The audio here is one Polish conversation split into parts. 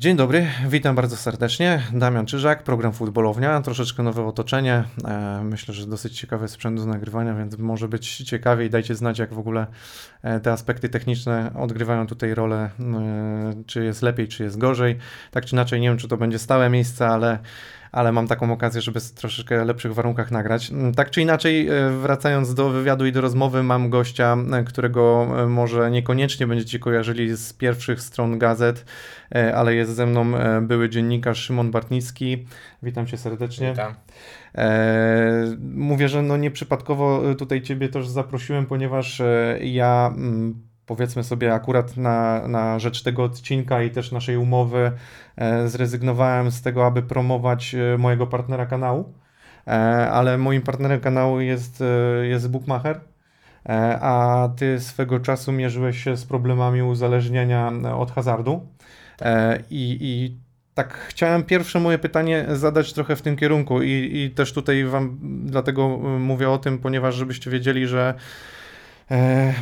Dzień dobry, witam bardzo serdecznie. Damian Czyżak, program Futbolownia, troszeczkę nowe otoczenie. E, myślę, że dosyć ciekawy sprzęt do nagrywania, więc może być ciekawie i dajcie znać, jak w ogóle e, te aspekty techniczne odgrywają tutaj rolę, e, czy jest lepiej, czy jest gorzej. Tak czy inaczej, nie wiem, czy to będzie stałe miejsce, ale ale mam taką okazję, żeby w troszeczkę lepszych warunkach nagrać. Mm, tak czy inaczej, e, wracając do wywiadu i do rozmowy, mam gościa, e, którego e, może niekoniecznie będziecie kojarzyli z pierwszych stron gazet, ale jest ze mną były dziennikarz Szymon Bartnicki. Witam cię serdecznie. Witam. Mówię, że no nieprzypadkowo tutaj ciebie też zaprosiłem, ponieważ ja mm, powiedzmy sobie akurat na, na rzecz tego odcinka i też naszej umowy e, zrezygnowałem z tego, aby promować e, mojego partnera kanału, e, ale moim partnerem kanału jest, jest Bookmacher, a ty swego czasu mierzyłeś się z problemami uzależnienia od hazardu. I, i tak chciałem pierwsze moje pytanie zadać trochę w tym kierunku. I, i też tutaj wam dlatego mówię o tym, ponieważ żebyście wiedzieli, że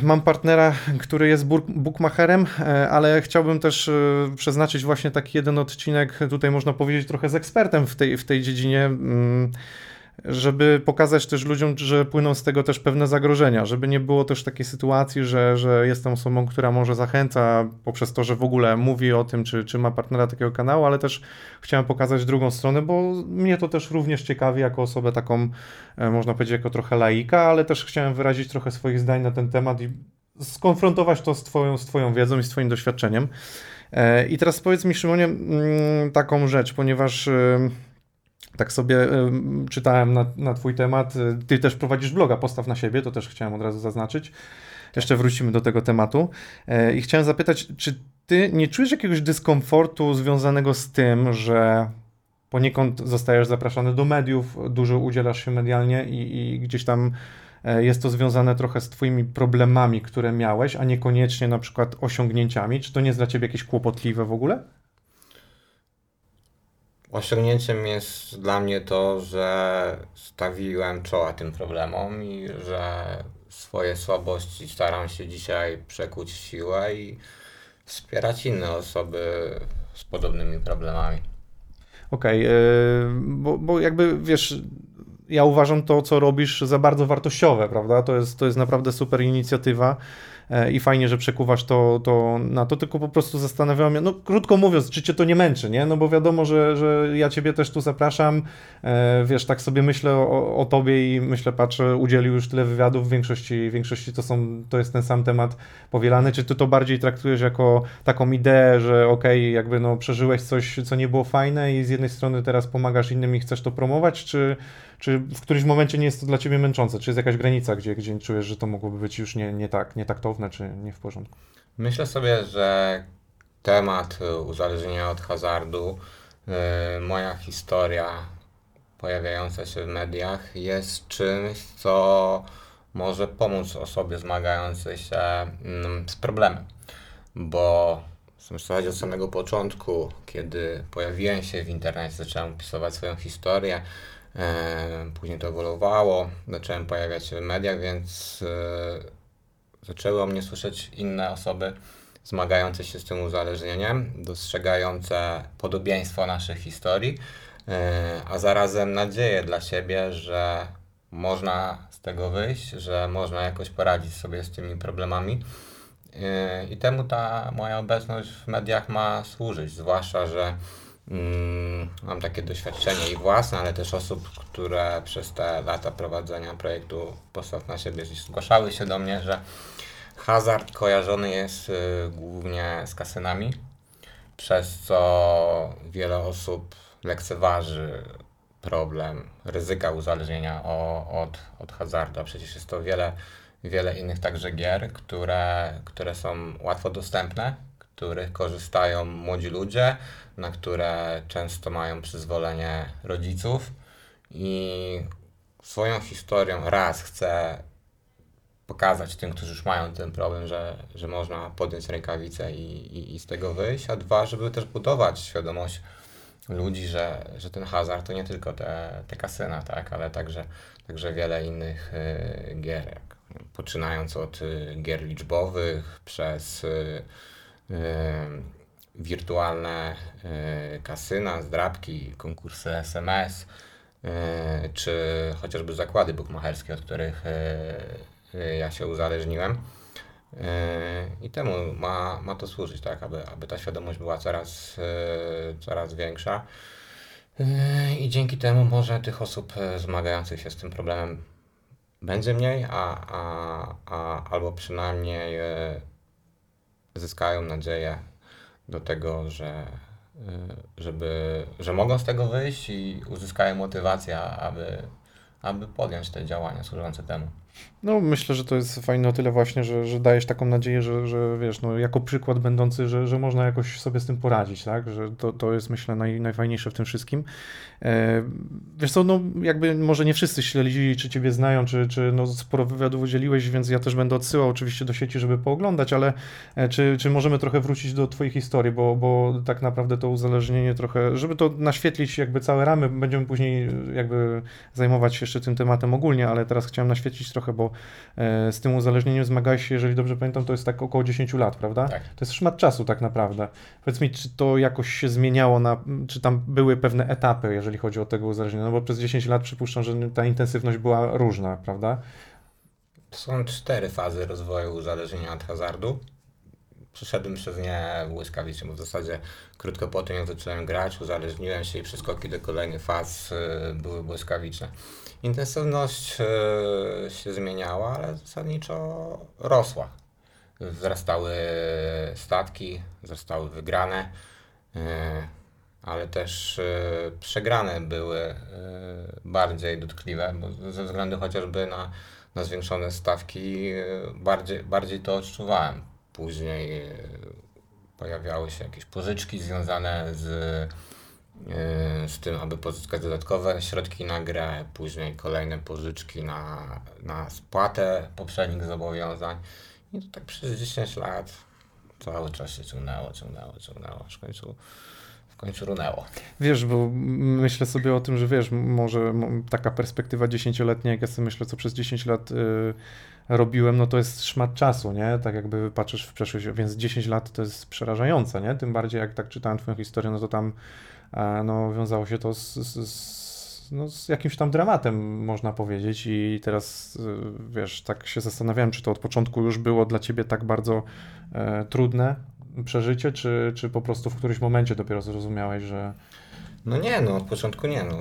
mam partnera, który jest bookmacherem, e, ale chciałbym też e, przeznaczyć właśnie taki jeden odcinek, tutaj można powiedzieć trochę z ekspertem w tej, w tej dziedzinie. Mm, żeby pokazać też ludziom, że płyną z tego też pewne zagrożenia, żeby nie było też takiej sytuacji, że, że jestem osobą, która może zachęca poprzez to, że w ogóle mówi o tym, czy, czy ma partnera takiego kanału, ale też chciałem pokazać drugą stronę, bo mnie to też również ciekawi jako osobę taką, e, można powiedzieć, jako trochę laika, ale też chciałem wyrazić trochę swoich zdań na ten temat i skonfrontować to z twoją, z twoją wiedzą i z twoim doświadczeniem. E, I teraz powiedz mi, Szymonie, mm, taką rzecz, ponieważ tak sobie czytałem na, na Twój temat. Ty też prowadzisz bloga Postaw na siebie, to też chciałem od razu zaznaczyć. Jeszcze wrócimy do tego tematu. E, I chciałem zapytać, czy Ty nie czujesz jakiegoś dyskomfortu związanego z tym, że poniekąd zostajesz zapraszany do mediów, dużo udzielasz się medialnie i, i gdzieś tam e, jest to związane trochę z Twoimi problemami, które miałeś, a niekoniecznie na przykład osiągnięciami. Czy to nie jest dla Ciebie jakieś kłopotliwe w ogóle? Osiągnięciem jest dla mnie to, że stawiłem czoła tym problemom i że swoje słabości staram się dzisiaj przekuć w siłę i wspierać inne osoby z podobnymi problemami. Okej, okay, yy, bo, bo jakby wiesz, ja uważam to, co robisz za bardzo wartościowe, prawda? To jest, to jest naprawdę super inicjatywa. E, i fajnie, że przekuwasz to, to na to, tylko po prostu zastanawiam się, no krótko mówiąc, czy cię to nie męczy, nie? No bo wiadomo, że, że ja ciebie też tu zapraszam, e, wiesz, tak sobie myślę o, o tobie i myślę, patrzę, udzielił już tyle wywiadów, w większości, w większości to, są, to jest ten sam temat powielany, czy ty to bardziej traktujesz jako taką ideę, że okej, okay, jakby no przeżyłeś coś, co nie było fajne i z jednej strony teraz pomagasz innym i chcesz to promować, czy czy w którymś momencie nie jest to dla ciebie męczące? Czy jest jakaś granica, gdzie, gdzie czujesz, że to mogłoby być już nie, nie tak, nietaktowne, czy nie w porządku? Myślę sobie, że temat uzależnienia od hazardu, yy, moja historia pojawiająca się w mediach jest czymś, co może pomóc osobie zmagającej się mm, z problemem. Bo zasadzie od samego początku, kiedy pojawiłem się w internecie, zacząłem pisować swoją historię, później to ewoluowało, zacząłem pojawiać się w mediach, więc e, zaczęły o mnie słyszeć inne osoby zmagające się z tym uzależnieniem, dostrzegające podobieństwo naszych historii, e, a zarazem nadzieję dla siebie, że można z tego wyjść, że można jakoś poradzić sobie z tymi problemami. I temu ta moja obecność w mediach ma służyć, zwłaszcza, że mam takie doświadczenie i własne, ale też osób, które przez te lata prowadzenia projektu Postaw na siebie zgłaszały się do mnie, że hazard kojarzony jest y, głównie z kasynami, przez co wiele osób lekceważy problem ryzyka uzależnienia od, od hazardu, przecież jest to wiele, wiele innych także gier, które, które są łatwo dostępne, których korzystają młodzi ludzie, na które często mają przyzwolenie rodziców. I swoją historią raz chcę pokazać tym, którzy już mają ten problem, że, że można podjąć rękawice i, i, i z tego wyjść, a dwa, żeby też budować świadomość ludzi, że, że ten hazard to nie tylko te, te kasyna, tak, ale także, także wiele innych y, gier, poczynając od y, gier liczbowych, przez y, wirtualne y, kasyna, zdrabki, konkursy SMS, y, czy chociażby zakłady bukmacherskie, od których y, ja się uzależniłem. I temu ma, ma to służyć, tak, aby, aby ta świadomość była coraz, coraz większa. I dzięki temu może tych osób zmagających się z tym problemem będzie mniej, a, a, a albo przynajmniej zyskają nadzieję do tego, że, y, żeby, że mogą z tego wyjść i uzyskają motywację, aby, aby podjąć te działania służące temu. No, myślę, że to jest fajne o tyle właśnie, że, że dajesz taką nadzieję, że, że wiesz, no, jako przykład będący, że, że można jakoś sobie z tym poradzić, tak? Że to, to jest myślę naj, najfajniejsze w tym wszystkim. E, wiesz co, no jakby może nie wszyscy śledzili, czy ciebie znają, czy, czy no, sporo wywiadów udzieliłeś, więc ja też będę odsyłał oczywiście do sieci, żeby pooglądać, ale e, czy, czy możemy trochę wrócić do twojej historii, bo, bo tak naprawdę to uzależnienie trochę, żeby to naświetlić jakby całe ramy, będziemy później jakby zajmować się jeszcze tym tematem ogólnie, ale teraz chciałem naświetlić trochę, bo e, z tym uzależnieniem zmagałeś się, jeżeli dobrze pamiętam, to jest tak około 10 lat, prawda? Tak. To jest szmat czasu tak naprawdę. Powiedz mi, czy to jakoś się zmieniało, na, czy tam były pewne etapy, jeżeli chodzi o tego uzależnienia? No bo przez 10 lat przypuszczam, że ta intensywność była różna, prawda? Są cztery fazy rozwoju uzależnienia od hazardu. Przeszedłem przez nie błyskawicznie, bo w zasadzie krótko po tym, jak zacząłem grać, uzależniłem się i przeskoki do kolejnych faz y, były błyskawiczne. Intensywność y, się zmieniała, ale zasadniczo rosła. Wzrastały statki, wzrastały wygrane, y, ale też y, przegrane były bardziej dotkliwe, bo ze względu chociażby na, na zwiększone stawki bardziej, bardziej to odczuwałem. Później pojawiały się jakieś pożyczki związane z, z tym, aby pozyskać dodatkowe środki na grę, później kolejne pożyczki na, na spłatę poprzednich zobowiązań. I to tak przez 10 lat cały czas się ciągnęło, ciągnęło, ciągnęło, aż w końcu, końcu runęło. Wiesz, bo myślę sobie o tym, że wiesz, może taka perspektywa dziesięcioletnia, jak ja sobie myślę, co przez 10 lat y, robiłem, no to jest szmat czasu, nie? Tak jakby patrzysz w przeszłość, więc 10 lat to jest przerażające, nie? Tym bardziej jak tak czytałem twoją historię, no to tam no, wiązało się to z, z, z, no, z jakimś tam dramatem, można powiedzieć i teraz, y, wiesz, tak się zastanawiałem, czy to od początku już było dla ciebie tak bardzo e, trudne przeżycie, czy, czy po prostu w którymś momencie dopiero zrozumiałeś, że No nie, no od początku nie. No.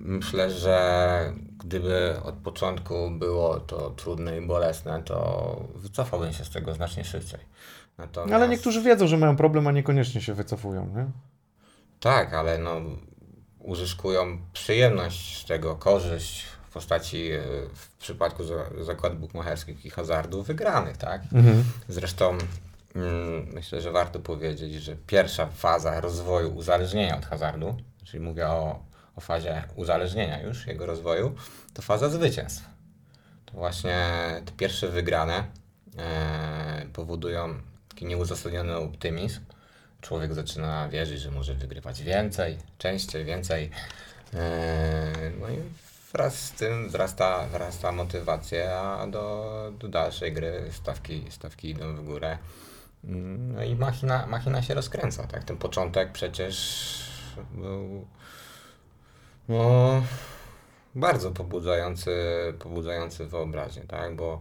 Myślę, że gdyby od początku było to trudne i bolesne, to wycofałbym się z tego znacznie szybciej. Natomiast, Ale niektórzy wiedzą, że mają problem, a niekoniecznie się wycofują, nie? Tak, ale no, uzyskują przyjemność z tego, korzyść w postaci e, w przypadku za- zakładów bukmacherskich i hazardu wygranych, tak? Zresztą mm, myślę, że warto powiedzieć, że pierwsza faza rozwoju uzależnienia od hazardu, czyli mówię o, o fazie uzależnienia już, jego rozwoju, to faza zwycięstw. To właśnie te pierwsze wygrane e, powodują taki nieuzasadniony optymizm. Człowiek zaczyna wierzyć, że może wygrywać więcej, częściej, więcej. E, no i wraz z tym wzrasta, wzrasta motywacja do, do dalszej gry, stawki, stawki idą w górę. No i machina, machina się rozkręca, tak? Ten początek przecież był no, bardzo pobudzający, pobudzający wyobraźnię, tak? Bo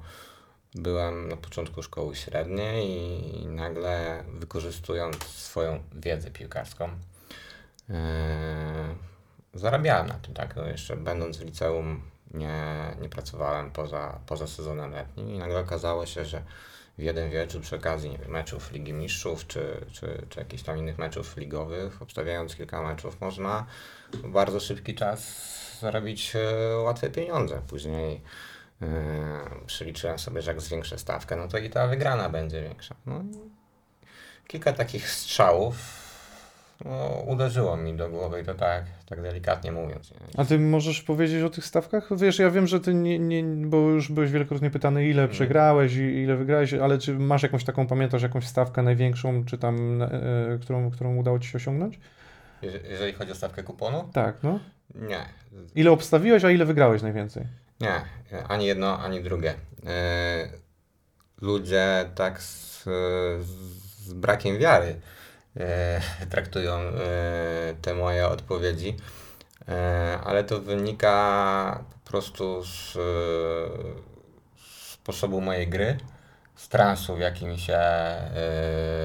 byłem na początku szkoły średniej i nagle wykorzystując swoją wiedzę piłkarską, yy, zarabiałem na tym, tak? No jeszcze będąc w liceum nie, nie pracowałem poza, poza sezonem letnim i nagle okazało się, że w jeden wieczór przy okazji nie wiem, meczów Ligi Mistrzów czy, czy, czy jakichś tam innych meczów ligowych, obstawiając kilka meczów, można w bardzo szybki czas zarobić e, łatwe pieniądze. Później przeliczyłem sobie, że jak zwiększę stawkę, no to i ta wygrana będzie większa. No, kilka takich strzałów no, uderzyło mi do głowy i to tak, tak delikatnie mówiąc. A ty możesz powiedzieć o tych stawkach? Wiesz, ja wiem, że ty nie, nie bo już byłeś wielokrotnie pytany, ile przegrałeś i ile wygrałeś, ale czy masz jakąś taką, pamiętasz jakąś stawkę największą, czy tam, e, którą, którą udało ci się osiągnąć? Jeże- Jeżeli chodzi o stawkę kuponu? Tak, no. Nie. Ile obstawiłeś, a ile wygrałeś najwięcej? Nie, ani jedno, ani drugie. E, Ludzie tak z, z brakiem wiary e, traktują e, te moje odpowiedzi, e, ale to wynika po prostu z, sposobu mojej gry, z transu, w jakim się e,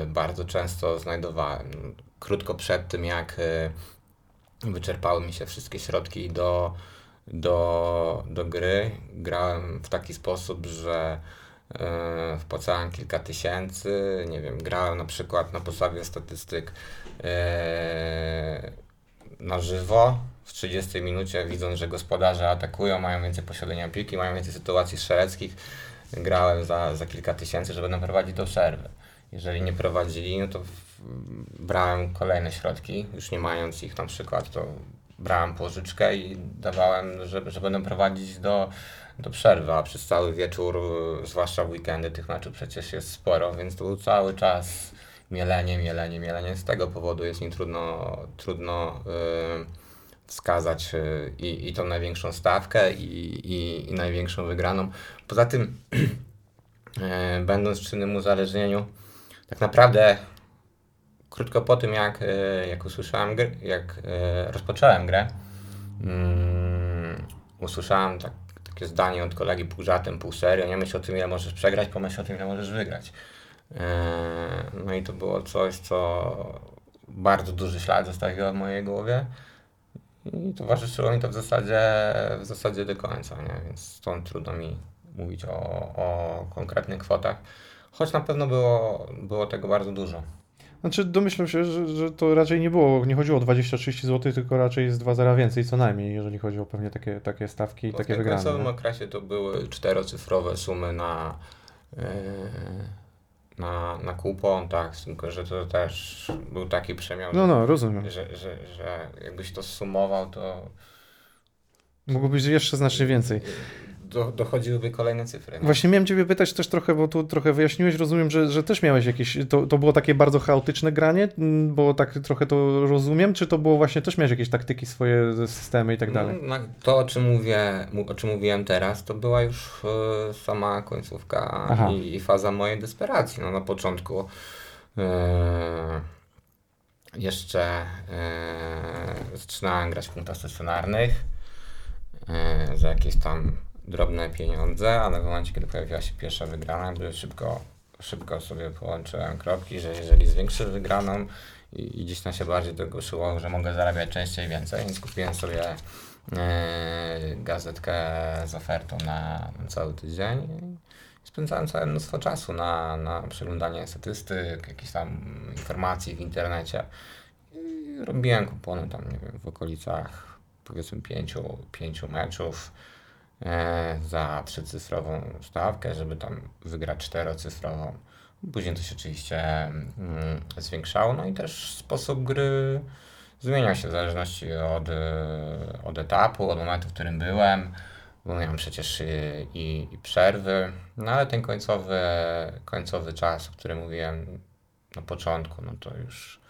bardzo często znajdowałem. Krótko przed tym, jak e, wyczerpały mi się wszystkie środki do, do, do gry, grałem w taki sposób, że e, wpłacałem kilka tysięcy, nie wiem, grałem na przykład na podstawie statystyk e, na żywo w 30 minucie, widząc, że gospodarze atakują, mają więcej posiadania piłki, mają więcej sytuacji strzeleckich, grałem za, za kilka tysięcy, żeby naprowadzić do przerwy. Jeżeli nie prowadzili, no to brałem kolejne środki, już nie mając ich na przykład, to brałem pożyczkę i dawałem, że, że będę prowadzić do, do przerwy, a przez cały wieczór, zwłaszcza w weekendy, tych meczów przecież jest sporo, więc to był cały czas mielenie, mielenie, mielenie. Z tego powodu jest mi trudno, trudno y, wskazać y, i, i tą największą stawkę i, i, i największą wygraną. Poza tym, e, będąc w czynnym uzależnieniu, tak naprawdę krótko po tym, jak, e, jak usłyszałem, gr- jak e, rozpocząłem grę, mm, usłyszałem tak, takie zdanie od kolegi pół żartem, pół serio, nie myśl o tym, ile możesz przegrać, pomyśl o tym, ile możesz wygrać. E, No i to było coś, co bardzo duży ślad zostawiło w mojej głowie. I towarzyszyło mi to w zasadzie, w zasadzie do końca, nie? więc stąd trudno mi mówić o, o konkretnych kwotach, choć na pewno było, było tego bardzo dużo. Znaczy domyślam się, że, że to raczej nie było, nie chodziło o 20-30 zł, tylko raczej jest dwa zera więcej co najmniej, jeżeli chodzi o pewnie takie, takie stawki i takie w tym wygrane. końcowym nie? okresie to były czterocyfrowe sumy na, yy, na, na kupon, tak, tylko że to też był taki przemian, No, no, rozumiem. że, że, że jakbyś to sumował, to Mogło być jeszcze znacznie więcej. Do, dochodziłyby kolejne cyfry. nie? Właśnie miałem Ciebie pytać też trochę, bo tu trochę wyjaśniłeś, rozumiem, że, że też miałeś jakieś, to, to było takie bardzo chaotyczne granie, mm, bo tak trochę to rozumiem, czy to było właśnie, też miałeś jakieś taktyki swoje, systemy i tak dalej? No, to, o czym, mówię, o czym mówiłem teraz, to była już e, sama końcówka i, i faza mojej desperacji. No, na początku e, jeszcze e, zaczynałem grać w punktach stacjonarnych za jakieś tam drobne pieniądze, ale w momencie, kiedy pojawiła się pierwsza wygrana, to szybko, szybko sobie połączyłem kropki, że jeżeli zwiększę wygraną i, i gdzieś tam się bardziej tego szyło, że mogę zarabiać częściej więcej, więc kupiłem sobie e, gazetkę z ofertą na, na cały tydzień i spędzałem całe mnóstwo czasu na, na przeglądanie statystyk, jakichś tam informacji w internecie. I robiłem kupony tam, nie wiem, w okolicach powiedzmy pięciu, pięciu meczów za trzycyfrową stawkę, żeby tam wygrać czterocyfrową. Później to się oczywiście mm, zwiększało, no i też sposób gry zmieniał się w zależności od, e, od etapu, od momentu, w którym byłem, bo miałem przecież i, i, przerwy, no ale ten końcowy, końcowy czas, o którym mówiłem na początku, no to już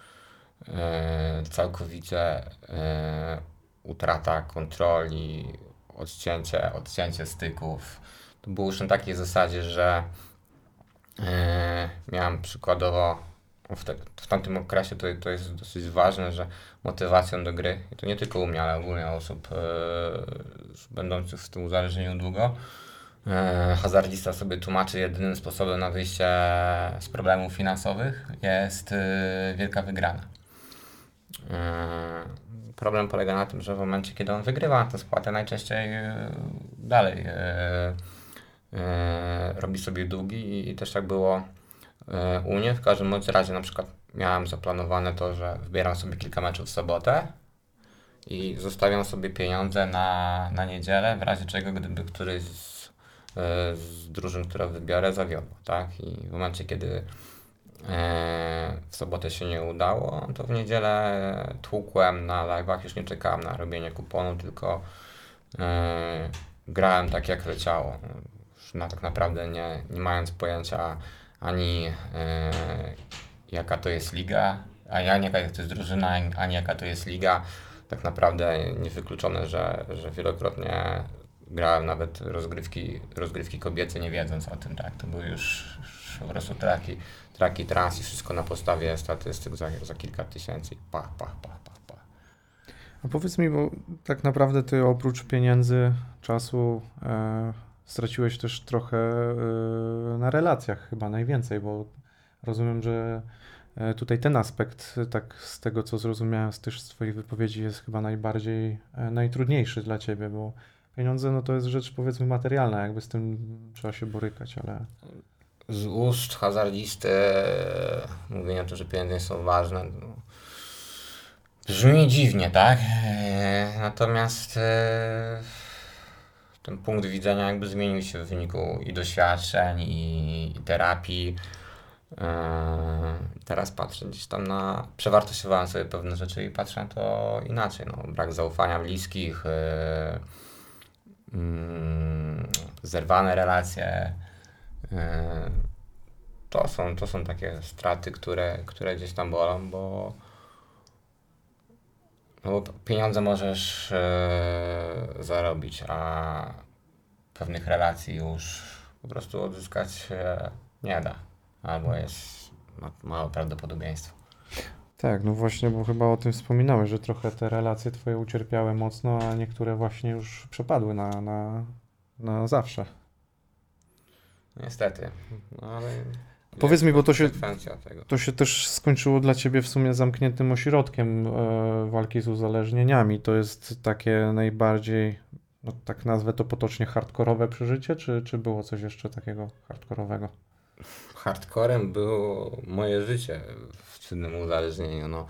e, całkowicie e, utrata kontroli, odcięcie, odcięcie styków. To było już na takiej zasadzie, że e, miałem przykładowo w, te, w tamtym okresie to, to jest dosyć ważne, że motywacją do gry, i to nie tylko u mnie, ale ogólnie osób e, będących w tym uzależnieniu długo, e, hazardzista sobie tłumaczy jedynym sposobem na wyjście z problemów finansowych jest e, wielka wygrana. E, Problem polega na tym, że w momencie, kiedy on wygrywa tę spłatę, najczęściej e, dalej e, e, robi sobie długi i, też tak było u mnie. W każdym razie na przykład miałem zaplanowane to, że wybieram sobie kilka meczów w sobotę i zostawiam sobie pieniądze na, na niedzielę, w razie czego gdyby któryś z, z drużyn, które wybiorę, zawiodło, tak? I w momencie, kiedy w sobotę się nie udało, to w niedzielę tłukłem na live'ach, już nie czekałem na robienie kuponu, tylko e, grałem tak jak leciało. Już na tak naprawdę nie, nie mając pojęcia ani e, jaka to jest liga, ani, jaka to jest drużyna, ani, jaka to jest liga. Tak naprawdę niewykluczone, że, że wielokrotnie grałem nawet rozgrywki, rozgrywki kobiece nie wiedząc o tym, tak, to były już po prostu traki, traki trans i wszystko na podstawie statystyk za, za kilka tysięcy, pach, pach, pach, pach, pach. A powiedz mi, bo tak naprawdę ty oprócz pieniędzy, czasu e, straciłeś też trochę e, na relacjach chyba najwięcej, bo rozumiem, że e, tutaj ten aspekt, tak z tego co zrozumiałem z też z wypowiedzi jest chyba najbardziej, e, najtrudniejszy dla ciebie, bo pieniądze no to jest rzecz powiedzmy materialna, jakby z tym trzeba się borykać, ale Z ust hazardzisty e, mówienie o tym, że pieniądze są ważne, no, brzmi dziwnie, tak? E, Natomiast e, ten punkt widzenia jakby zmienił się w wyniku i doświadczeń, i, terapii. Teraz patrzę gdzieś tam na. Przewartościowałem sobie pewne rzeczy i patrzę na to inaczej. No, brak zaufania bliskich, mm, zerwane relacje. E, To są, to są takie straty, które, które gdzieś tam bolą, bo, no bo pieniądze możesz e, zarobić, a pewnych relacji już po prostu odzyskać nie da. Albo jest ma, małe prawdopodobieństwo. tak, no właśnie, bo chyba o tym wspominałeś, że trochę te relacje twoje ucierpiały mocno, a niektóre właśnie już przepadły na, na, na zawsze. Niestety. No ale Powiedz mi, bo to się-. To się też skończyło dla ciebie w sumie zamkniętym ośrodkiem e, walki z uzależnieniami. To jest takie najbardziej, no tak nazwę to potocznie, hardkorowe przeżycie, czy, czy było coś jeszcze takiego hardkorowego? Hardcorem było moje życie w czynnym uzależnieniu. No,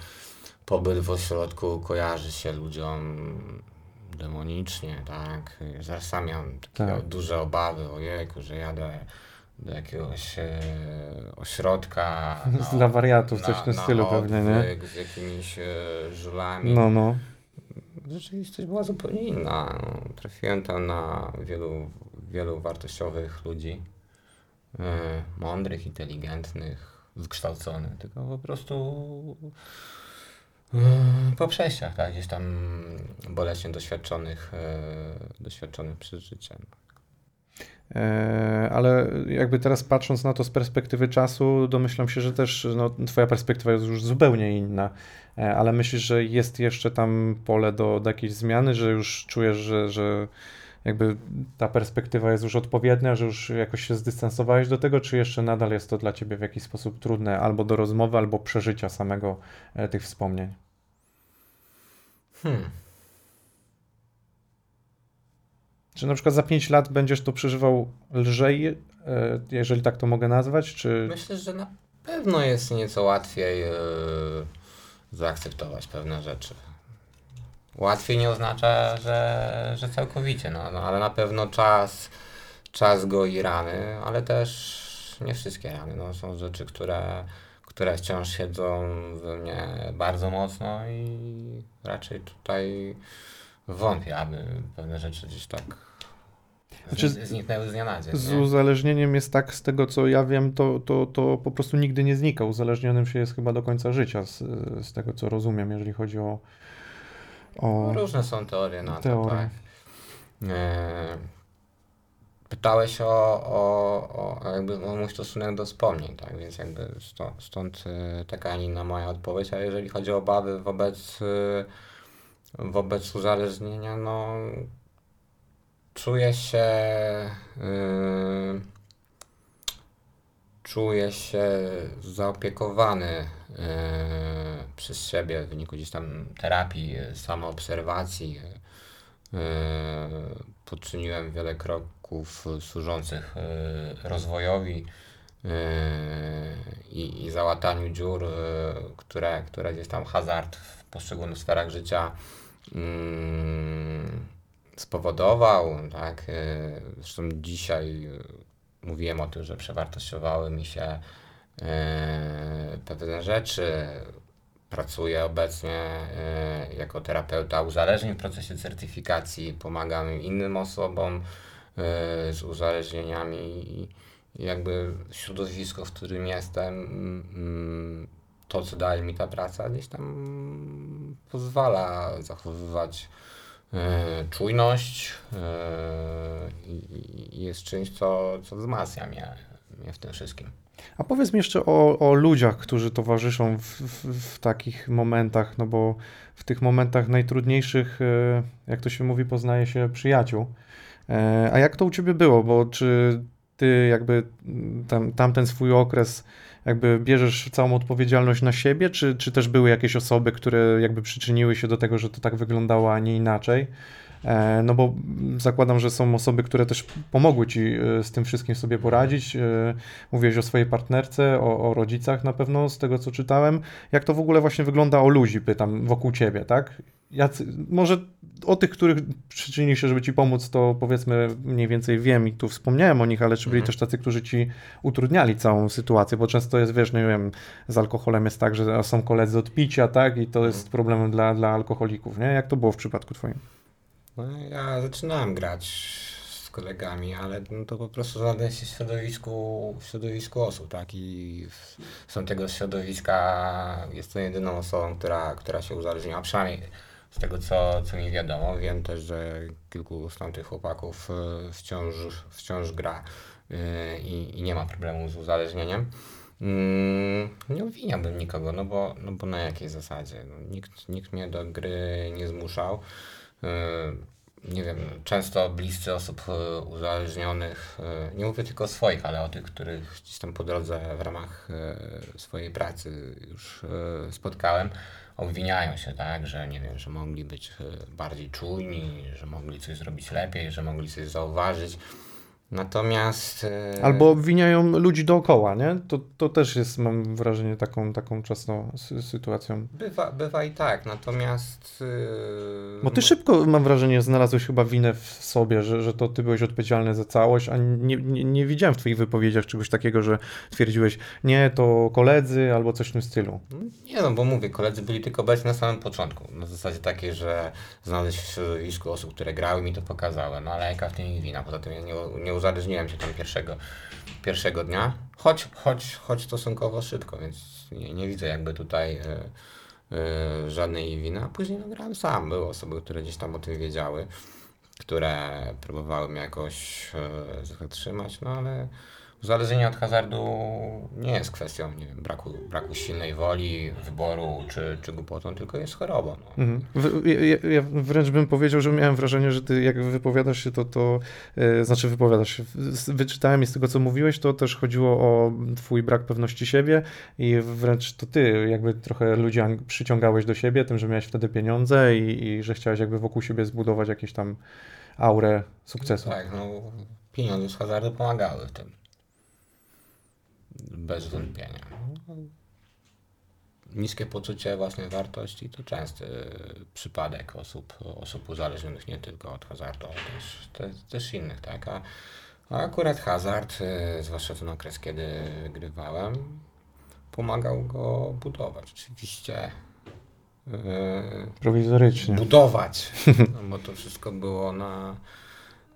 pobyt w ośrodku kojarzy się ludziom demonicznie, tak? Zaraz sam miałem takie Tak. duże obawy, ojejku, że jadę do jakiegoś e, ośrodka. Dla wariatów, coś w tym stylu pewnie, nie? odwyk Z jakimiś e, żulami. No, no. Rzeczywistość była zupełnie inna. No, Trafiłem tam na wielu, wielu wartościowych ludzi. e, Mądrych, inteligentnych, wykształconych, tylko po prostu po przejściach, tak, gdzieś tam boleśnie doświadczonych, e, doświadczonych przeżyciem. E, ale jakby teraz patrząc na to z perspektywy czasu, domyślam się, że też no, twoja perspektywa jest już zupełnie inna. E, ale myślisz, że jest jeszcze tam pole do, do jakiejś zmiany, że już czujesz, że, że jakby ta perspektywa jest już odpowiednia, że już jakoś się zdystansowałeś do tego, czy jeszcze nadal jest to dla ciebie w jakiś sposób trudne albo do rozmowy, albo przeżycia samego e, tych wspomnień? Hmm. Czy na przykład za 5 lat będziesz to przeżywał lżej, e, jeżeli tak to mogę nazwać, czy... Myślę, że na pewno jest nieco łatwiej e, zaakceptować pewne rzeczy. Łatwiej nie oznacza, że, że całkowicie, no, no, ale na pewno czas, czas goi rany, ale też nie wszystkie rany. No, są rzeczy, które, które wciąż siedzą we mnie bardzo mocno i raczej tutaj wątpię, aby pewne rzeczy gdzieś tak Znaczy, zniknęły z dnia na dzień. Z nie? uzależnieniem jest tak, z tego co ja wiem, to, to, to po prostu nigdy nie znika. Uzależnionym się jest chyba do końca życia, z, z tego co rozumiem, jeżeli chodzi o. o... Różne są teorie na Teorie. to, tak. E, Pytałeś o, o, o, jakby o mój stosunek do wspomnień, tak, więc jakby stąd, stąd e, taka, a nie inna moja odpowiedź, a jeżeli chodzi o obawy wobec, e, wobec uzależnienia, no czuję się e, czuję się zaopiekowany e, przez siebie w wyniku gdzieś tam terapii, e, samoobserwacji. E, poczyniłem wiele kroków służących rozwojowi i, i załataniu dziur, które, które gdzieś tam hazard w poszczególnych sferach życia mm, spowodował, tak? Zresztą dzisiaj mówiłem o tym, że przewartościowały mi się e, pewne rzeczy. Pracuję obecnie e, jako terapeuta uzależnień w procesie certyfikacji, pomagam innym osobom e, z uzależnieniami i jakby środowisko, w którym jestem, mm, to co daje mi ta praca, gdzieś tam pozwala zachowywać czujność e, i, i jest czymś, co, co wzmacnia mnie, mnie w tym wszystkim. A powiedz mi jeszcze o, o ludziach, którzy towarzyszą w, w, w takich momentach, no bo w tych momentach najtrudniejszych, e, jak to się mówi, poznaje się przyjaciół. E, A jak to u ciebie było? Bo czy ty jakby tam, tamten swój okres jakby bierzesz całą odpowiedzialność na siebie, czy, czy też były jakieś osoby, które jakby przyczyniły się do tego, że to tak wyglądało, a nie inaczej? E, No bo zakładam, że są osoby, które też pomogły ci e, z tym wszystkim sobie poradzić. E, Mówiłeś o swojej partnerce, o, o rodzicach na pewno, z tego co czytałem. Jak to w ogóle właśnie wygląda o ludzi, pytam, wokół ciebie, tak? Jacy, może o tych, których przyczynili się, żeby ci pomóc, to powiedzmy mniej więcej wiem i tu wspomniałem o nich, ale czy byli Mhm. też tacy, którzy ci utrudniali całą sytuację, bo często jest, wiesz, nie wiem, z alkoholem jest tak, że są koledzy od picia, tak? I to jest problemem dla, dla alkoholików, nie? Jak to było w przypadku twoim? No, ja zaczynałem grać z kolegami, ale no to po prostu znalazłem się w środowisku, w środowisku osób, tak? I są tego środowiska, jestem jedyną osobą, która, która się uzależniła, przynajmniej z tego, co, co mi wiadomo. Wiem też, że kilku z tamtych chłopaków e, wciąż, wciąż gra e, i, i nie ma problemu z uzależnieniem. Mm, Nie obwiniałbym nikogo, no bo, no bo na jakiej zasadzie? No, nikt, nikt mnie do gry nie zmuszał. Yy, Nie wiem, często bliscy osób yy, uzależnionych, yy, nie mówię tylko o swoich, ale o tych, których gdzieś tam po drodze w ramach swojej pracy już spotkałem, obwiniają się, tak, że nie wiem, że mogli być bardziej czujni, że mogli coś zrobić lepiej, że mogli coś zauważyć. Natomiast. yy, Albo obwiniają ludzi dookoła, nie? To, to też jest, mam wrażenie, taką, taką czasną sy- sytuacją. Bywa, bywa i tak, natomiast. Yy, Bo ty szybko, mam wrażenie, znalazłeś chyba winę w sobie, że, że to ty byłeś odpowiedzialny za całość, a nie, nie, nie widziałem w twoich wypowiedziach czegoś takiego, że twierdziłeś, nie, to koledzy albo coś w tym stylu. Nie no, bo mówię, koledzy byli tylko obecni na samym początku. Na zasadzie takiej, że znaleźć w środowisku osób, które grały mi to pokazały. No ale jaka w tym wina? Poza tym ja nie, nie uzależniłem się tam pierwszego, pierwszego dnia. Choć, choć, choć stosunkowo szybko, więc nie, nie widzę jakby tutaj e, e, żadnej winy. A później no, grałem sam. Były osoby, które gdzieś tam o tym wiedziały, które próbowały mnie jakoś e, zatrzymać, no ale uzależnienie od hazardu nie jest kwestią nie wiem, braku, braku silnej woli, wyboru czy, czy głupotą, tylko jest chorobą. No. Mhm. Ja, ja- wręcz bym powiedział, że miałem wrażenie, że ty jak wypowiadasz się, to, to e, znaczy wypowiadasz się, wyczytałem i z tego, co mówiłeś, to też chodziło o twój brak pewności siebie i wręcz to ty jakby trochę ludzi przyciągałeś do siebie, tym, że miałeś wtedy pieniądze i, i że chciałeś jakby wokół siebie zbudować jakieś tam aurę sukcesu. Tak, no pieniądze z hazardu pomagały w tym. Bez wątpienia. Niskie poczucie własnej wartości to częsty przypadek osób, osób uzależnionych nie tylko od hazardu, ale też, też, też innych, tak? A, a akurat hazard, y, zwłaszcza ten okres, kiedy grywałem, pomagał go budować. Oczywiście y, Prowizorycznie. budować, no bo to wszystko było na,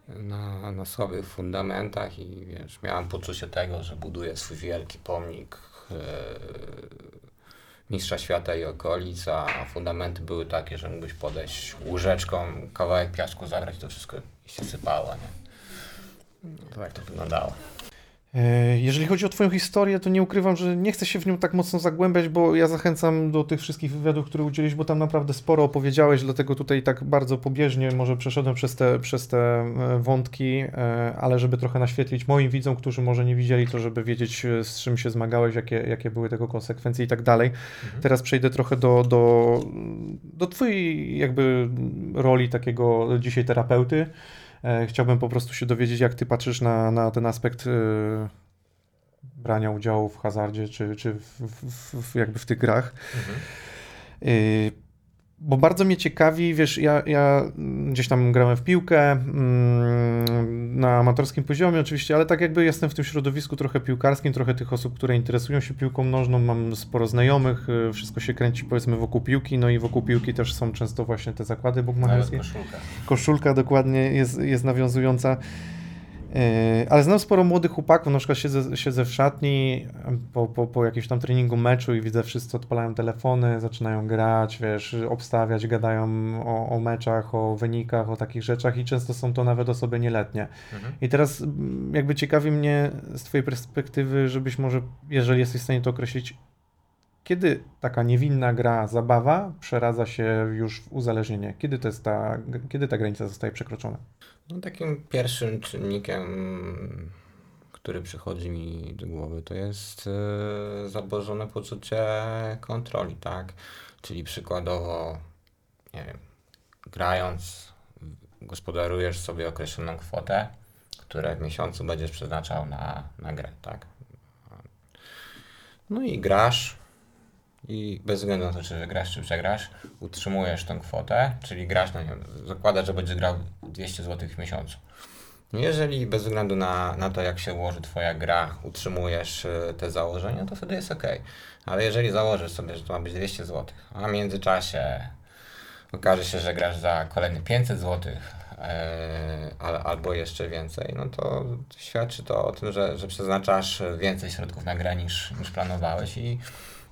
na, na słabych fundamentach i wiesz, miałem poczucie tego, że buduję swój wielki pomnik e, mistrza świata i okolic, a fundamenty były takie, że mógłbyś podejść łyżeczką, kawałek piasku zagrać, to wszystko się sypało, nie? No, tak to wyglądało. E, Jeżeli chodzi o Twoją historię, to nie ukrywam, że nie chcę się w nią tak mocno zagłębiać, bo ja zachęcam do tych wszystkich wywiadów, które udzieliłeś, bo tam naprawdę sporo opowiedziałeś, dlatego tutaj tak bardzo pobieżnie może przeszedłem przez te, przez te e, wątki, e, ale żeby trochę naświetlić moim widzom, którzy może nie widzieli, to żeby wiedzieć, z czym się zmagałeś, jakie, jakie były tego konsekwencje i tak dalej. Teraz przejdę trochę do, do, do Twojej jakby roli takiego dzisiaj terapeuty. E, Chciałbym po prostu się dowiedzieć, jak ty patrzysz na, na ten aspekt e, brania udziału w hazardzie, czy, czy w, w, w, jakby w tych grach. E, Bo bardzo mnie ciekawi, wiesz, ja, ja gdzieś tam grałem w piłkę mm, na amatorskim poziomie oczywiście, ale tak jakby jestem w tym środowisku trochę piłkarskim, trochę tych osób, które interesują się piłką nożną, mam sporo znajomych, y, wszystko się kręci powiedzmy wokół piłki, no i wokół piłki też są często właśnie te zakłady bukmacherskie koszulka. koszulka dokładnie jest, jest nawiązująca. Yy, ale znam sporo młodych chłopaków, na przykład siedzę, siedzę w szatni po, po, po jakimś tam treningu meczu i widzę wszyscy odpalają telefony, zaczynają grać, wiesz, obstawiać, gadają o, o meczach, o wynikach, o takich rzeczach i często są to nawet osoby nieletnie. Mhm. I teraz mm, jakby ciekawi mnie z twojej perspektywy, żebyś może, jeżeli jesteś w stanie to określić, kiedy taka niewinna gra, zabawa przeradza się już w uzależnienie? Kiedy, to jest ta, kiedy ta granica zostaje przekroczona? No, takim pierwszym czynnikiem, który przychodzi mi do głowy, to jest e, zaburzone poczucie kontroli, tak? Czyli przykładowo, nie wiem, grając, gospodarujesz sobie określoną kwotę, którą w miesiącu będziesz przeznaczał na, na grę, tak? No i grasz, i bez względu na to, czy wygrasz, czy przegrasz, utrzymujesz tą kwotę, czyli grasz, no nie wiem, zakładasz, że będziesz grał 200 zł w miesiącu. Jeżeli bez względu na, na to, jak się ułoży Twoja gra, utrzymujesz y, te założenia, to wtedy jest ok. Ale jeżeli założysz sobie, że to ma być 200 zł, a w międzyczasie okaże się, że grasz za kolejne 500 zł, e, albo jeszcze więcej, no to świadczy to o tym, że, że przeznaczasz więcej środków na grę niż, niż planowałeś i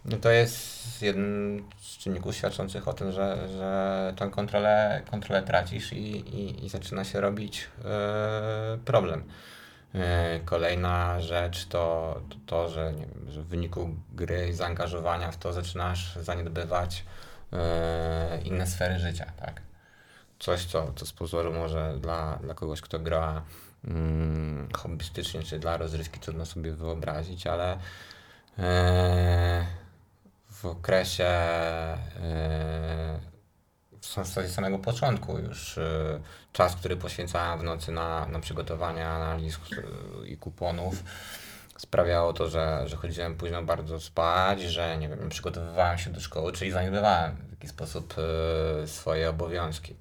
no to jest jeden z czynników świadczących o tym, że, że tę kontrolę, kontrolę tracisz i, i, i zaczyna się robić e, problem. E, kolejna rzecz to, to, to że, wiem, że w wyniku gry i zaangażowania w to zaczynasz zaniedbywać e, inne sfery życia, tak? Coś, co, co z pozoru może dla, dla kogoś, kto gra mm, hobbystycznie, czy dla rozrywki trudno sobie wyobrazić, ale w okresie yy, w zasadzie samego początku już yy, czas, który poświęcałem w nocy na, na przygotowanie analiz yy, i kuponów sprawiało to, że, że chodziłem późno bardzo spać, że nie wiem, przygotowywałem się do szkoły, czyli zaniedbywałem w jakiś sposób swoje obowiązki.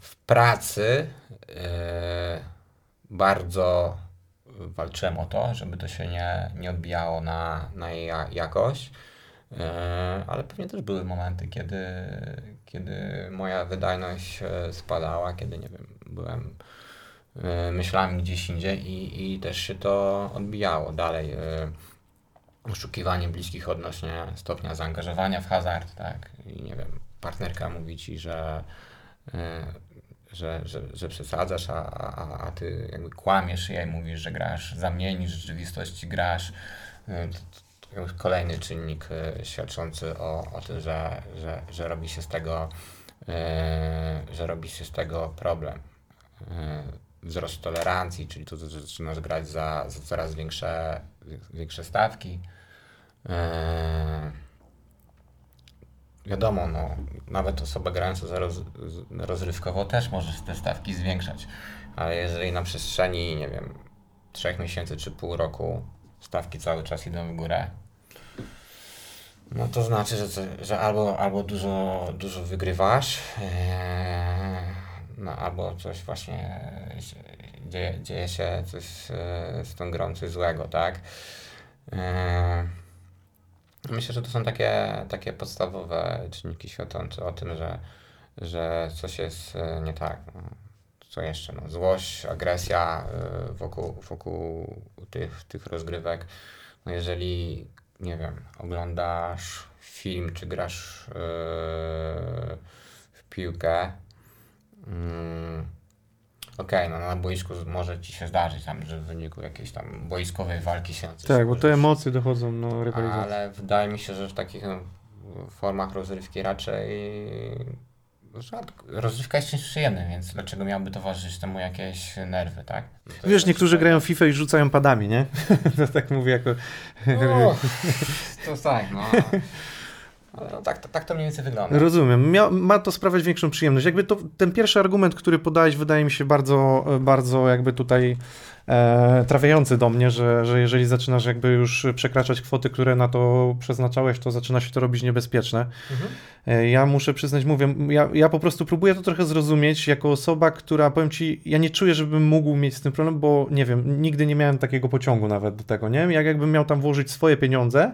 W pracy bardzo walczyłem o to, żeby to się nie, nie odbijało na, na jej jakość. E, ale pewnie też były momenty, kiedy, kiedy moja wydajność e, spadała, kiedy nie wiem, byłem e, myślami gdzieś indziej i, i też się to odbijało dalej. Oszukiwanie bliskich odnośnie stopnia zaangażowania w hazard, tak? I nie wiem, partnerka mówi ci, że że, że, że przesadzasz, a, a, a ty jakby kłamiesz jej, mówisz, że grasz za mniej niż w rzeczywistości grasz. To kolejny czynnik e, świadczący o, o tym, że, że, że robi się z tego e, że robi się z tego problem. Wzrost tolerancji, czyli że zaczynasz grać za, za coraz większe, większe stawki. Wiadomo, no, nawet osoba grająca za roz, rozrywkowo też może te stawki zwiększać, ale jeżeli na przestrzeni, nie wiem, trzech miesięcy czy pół roku stawki cały czas idą w górę, no to znaczy, że, że albo, albo dużo, dużo wygrywasz, ee, no albo coś właśnie dzieje, dzieje się coś e, z tą grą, coś złego, tak? E, myślę, że to są takie, takie podstawowe czynniki świadczące o tym, że, że coś jest e, nie tak. No. Co jeszcze? No, złość, agresja wokół, wokół tych, tych rozgrywek. No jeżeli, nie wiem, oglądasz film, czy grasz yy, w piłkę, yy, okej, okay, no na boisku może ci się zdarzyć tam, że w wyniku jakiejś tam boiskowej walki się Tak, bo te emocje dochodzą, no rywalizacji. Ale wydaje mi się, że w takich no, formach rozrywki raczej rzadko. Rozrywka jest czymś przyjemnym, więc dlaczego miałby towarzyszyć temu jakieś nerwy, tak? No Wiesz, niektórzy grają FIFA i rzucają padami, nie? to tak mówię jako... No, to tak, no. No, tak, tak, tak to mniej więcej wygląda. Rozumiem. Mia, ma to sprawiać większą przyjemność. Jakby to, ten pierwszy argument, który podałeś, wydaje mi się bardzo, bardzo jakby tutaj e, trafiający do mnie, że, że jeżeli zaczynasz jakby już przekraczać kwoty, które na to przeznaczałeś, to zaczyna się to robić niebezpieczne. Mhm. E, ja muszę przyznać, mówię, ja, ja po prostu próbuję to trochę zrozumieć jako osoba, która, powiem Ci, ja nie czuję, żebym mógł mieć z tym problem, bo nie wiem, nigdy nie miałem takiego pociągu nawet do tego, nie? Jak jakbym miał tam włożyć swoje pieniądze,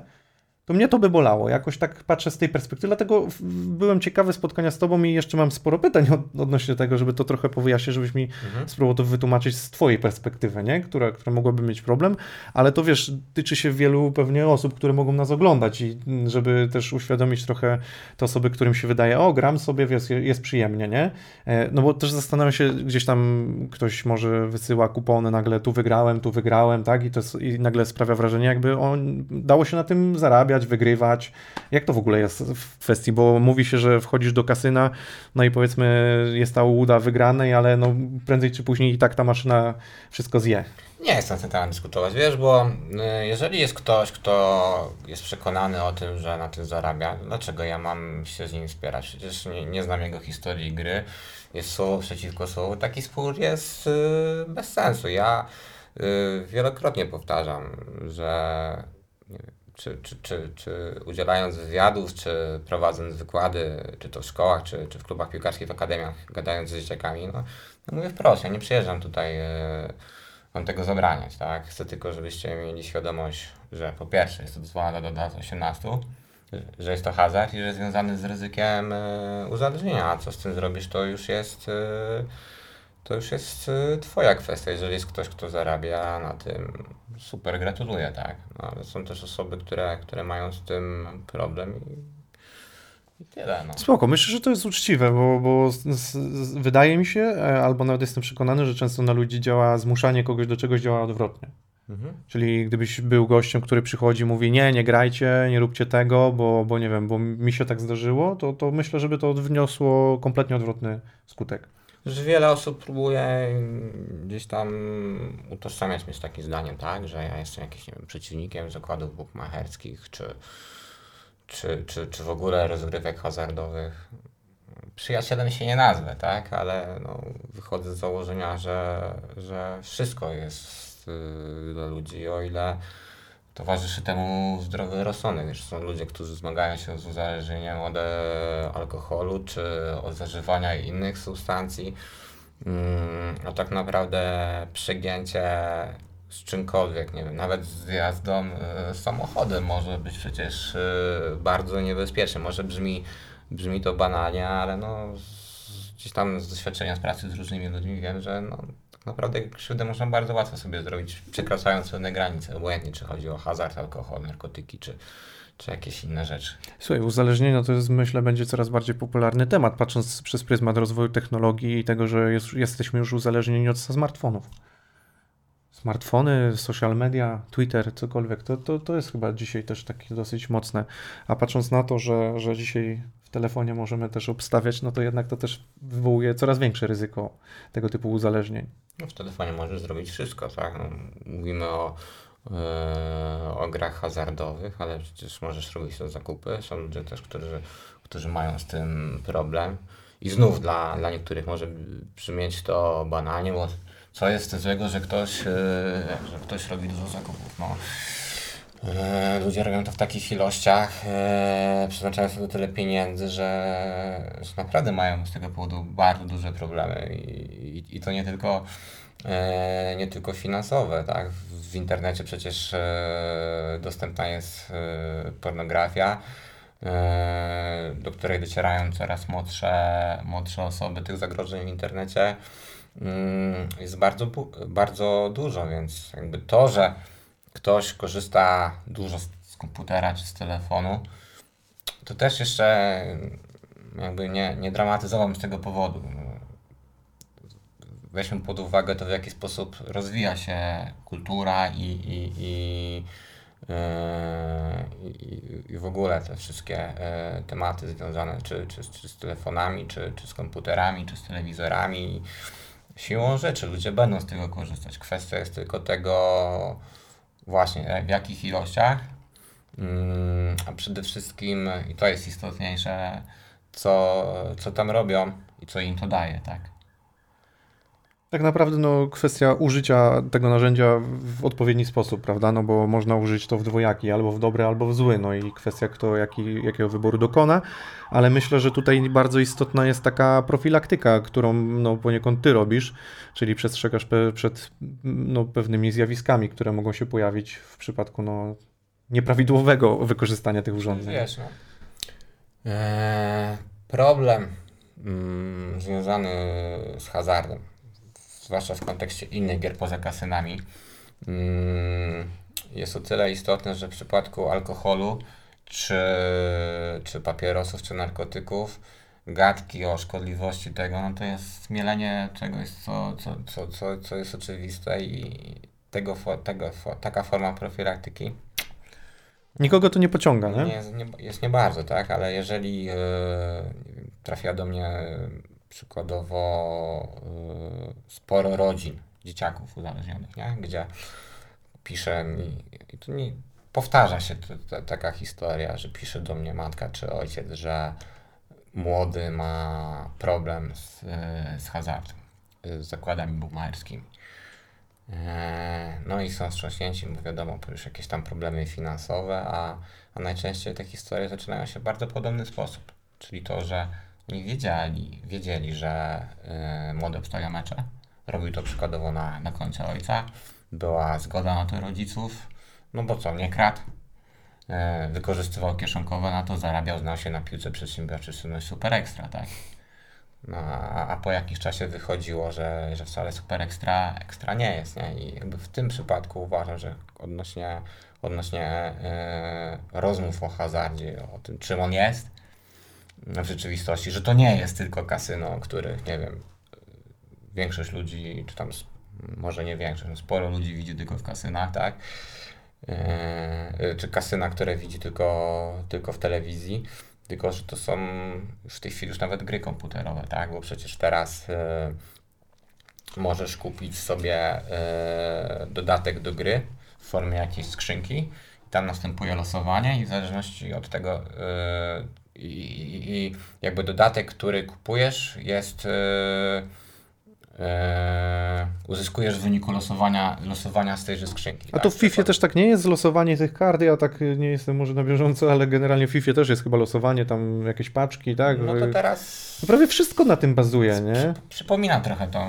to mnie to by bolało. Jakoś tak patrzę z tej perspektywy, dlatego byłem ciekawy spotkania z tobą i jeszcze mam sporo pytań od, odnośnie tego, żeby to trochę powyjaśnić, żebyś mi mhm. spróbował to wytłumaczyć z twojej perspektywy, nie? Która, która mogłaby mieć problem, ale to wiesz, tyczy się wielu pewnie osób, które mogą nas oglądać i żeby też uświadomić trochę te osoby, którym się wydaje, o gram sobie, jest, jest przyjemnie, nie? E, no bo też zastanawiam się, gdzieś tam ktoś może wysyła kupony, nagle tu wygrałem, tu wygrałem, tak? I, to i nagle sprawia wrażenie, jakby on dało się na tym zarabiać, zarabiać, wygrywać. Jak to w ogóle jest w kwestii, bo mówi się, że wchodzisz do kasyna, no i powiedzmy jest ta ułuda wygranej, ale no prędzej czy później i tak ta maszyna wszystko zje. Nie jest na ten temat dyskutować, wiesz, bo y, jeżeli jest ktoś, kto jest przekonany o tym, że na tym zarabia, dlaczego ja mam się z nim wspierać? Przecież nie, nie znam jego historii gry, jest słowo przeciwko słowu, taki spór jest y, bez sensu. Ja y, wielokrotnie powtarzam, że nie wiem, czy, czy, czy, czy udzielając wywiadów, czy prowadząc wykłady, czy to w szkołach, czy, czy w klubach piłkarskich, w akademiach, gadając z dzieciakami, no, no mówię wprost, ja nie przyjeżdżam tutaj e, tego zabraniać, tak? Chcę tylko, żebyście mieli świadomość, że po pierwsze jest to dozwolone do lat 18, że jest to hazard i że jest związany z ryzykiem e, uzależnienia, a co z tym zrobisz, to już jest e, to już jest y, twoja kwestia. Jeżeli jest ktoś, kto zarabia na tym, super, gratuluję, tak. No, ale są też osoby, które, które mają z tym problem i, tyle. No. Spoko, myślę, że to jest uczciwe, bo, bo z, z, wydaje mi się, e, albo nawet jestem przekonany, że często na ludzi działa zmuszanie kogoś do czegoś działa odwrotnie. Mhm. Czyli gdybyś był gościem, który przychodzi i mówi nie, nie grajcie, nie róbcie tego, bo, bo nie wiem, bo mi się tak zdarzyło, to, to myślę, żeby to wniosło kompletnie odwrotny skutek że wiele osób próbuje gdzieś tam utożsamiać mnie z takim zdaniem, tak, że ja jestem jakimś nie wiem, przeciwnikiem zakładów bukmacherskich, czy, czy, czy, czy w ogóle rozgrywek hazardowych. Przyjacielem się nie nazwę, tak, ale no, wychodzę z założenia, że, że wszystko jest yy, dla ludzi, o ile towarzyszy temu zdrowy rozsądek. Wiesz, są ludzie, którzy zmagają się z uzależnieniem od e, alkoholu czy od zażywania innych substancji. A tak naprawdę przegięcie z czymkolwiek, nie wiem, nawet z jazdą y, samochodem może być przecież y, bardzo niebezpieczne. Może brzmi, brzmi to banalnie, ale no gdzieś tam z doświadczenia z pracy z różnymi ludźmi wiem, że no, naprawdę krzywdę można bardzo łatwo sobie zrobić, przekraczając pewne granice, obojętnie czy chodzi o hazard, alkohol, narkotyki, czy, czy jakieś inne rzeczy. Słuchaj, uzależnienie to jest, myślę, będzie coraz bardziej popularny temat, patrząc przez pryzmat rozwoju technologii i tego, że jest, jesteśmy już uzależnieni od smartfonów. Smartfony, social media, Twitter, cokolwiek, to, to, to jest chyba dzisiaj też takie dosyć mocne. A patrząc na to, że, że dzisiaj telefonie możemy też obstawiać, no to jednak to też wywołuje coraz większe ryzyko tego typu uzależnień. No w telefonie możesz zrobić wszystko, tak? No, mówimy o, e, o grach hazardowych, ale przecież możesz robić to zakupy. Są ludzie też, którzy, którzy mają z tym problem. I znów dla, dla niektórych może brzmieć to banalnie, bo co jest złego, że ktoś, e, że ktoś robi dużo zakupów. No, ludzie robią to w takich ilościach, e, przeznaczają sobie tyle pieniędzy, że, że naprawdę mają z tego powodu bardzo duże problemy. I, i, i to nie tylko, e, nie tylko finansowe. Tak? W internecie przecież e, dostępna jest e, pornografia, e, do której docierają coraz młodsze, młodsze osoby. Tych zagrożeń w internecie mm, jest bardzo, bardzo dużo, więc jakby to, że ktoś korzysta dużo z, komputera czy z telefonu, to też jeszcze jakby nie, nie dramatyzowałbym z tego powodu. Weźmy pod uwagę to, w jaki sposób rozwija się kultura i, i, i, yy, i w ogóle te wszystkie yy, tematy związane czy, czy, czy z telefonami, czy, czy z komputerami, czy z telewizorami. Siłą rzeczy ludzie będą z tego korzystać. Kwestia jest tylko tego, Właśnie, w jakich ilościach, mm, a przede wszystkim, i to jest istotniejsze, co, co tam robią i co im to daje, tak? Tak naprawdę no, kwestia użycia tego narzędzia w odpowiedni sposób, prawda? No bo można użyć to w dwojaki, albo w dobry, albo w zły. No i kwestia, kto jaki, jakiego wyboru dokona, ale myślę, że tutaj bardzo istotna jest taka profilaktyka, którą no, poniekąd ty robisz, czyli przestrzegasz pe przed no, pewnymi zjawiskami, które mogą się pojawić w przypadku no, nieprawidłowego wykorzystania tych urządzeń. Wiesz, no. Eee, problem mm, związany z hazardem, zwłaszcza w kontekście innych gier poza kasynami, mm, jest o tyle istotny, że w przypadku alkoholu, czy, czy papierosów, czy narkotyków, gadki o szkodliwości tego, no to jest mielenie czegoś, co, co, co, co, co jest oczywiste i tego, tego, taka forma profilaktyki. Nikogo to nie pociąga, nie? nie, jest, nie, jest nie bardzo, tak, ale jeżeli e, trafia do mnie przykładowo e, sporo rodzin, dzieciaków uzależnionych, nie? gdzie pisze mi, i to nie, powtarza się taka historia, że pisze do mnie matka czy ojciec, że młody ma problem z, z hazardem, z zakładami bukmacherskimi. E, No i są wstrząśnięci, bo wiadomo, już jakieś tam problemy finansowe, a, a najczęściej te historie zaczynają się w bardzo podobny sposób. Czyli to, że oni wiedzieli, wiedzieli że y, młody obstawia mecze, robił to przykładowo na, na koncie ojca, była zgoda na to rodziców, no bo co, nie kradł, e, wykorzystywał kieszonkowe na to, zarabiał, znał się na piłce przedsiębiorczej, no super ekstra, tak? No, a, a po jakimś czasie wychodziło, że, że wcale super ekstra, ekstra nie jest, nie? I jakby w tym przypadku uważam, że odnośnie, odnośnie e, rozmów o hazardzie, o tym, czym on jest w rzeczywistości, że to nie jest tylko kasyno, których, nie wiem, większość ludzi, czy tam może nie większość, no sporo ludzi widzi tylko w kasynach, tak? E, czy kasyna, które widzi tylko, tylko w telewizji. Tylko, że to są w tej chwili już nawet gry komputerowe, tak? Bo przecież teraz e, możesz kupić sobie e, dodatek do gry w formie jakiejś skrzynki. Tam następuje losowanie i w zależności od tego i, i, i jakby dodatek, który kupujesz jest e, e, uzyskujesz w wyniku losowania, losowania z tejże skrzynki. A to w FIFA też tak nie jest, losowanie tych kart, ja tak nie jestem może na bieżąco, ale generalnie w FIFA też jest chyba losowanie, tam jakieś paczki, tak? No to teraz No prawie wszystko na tym bazuje, nie? Przypomina trochę to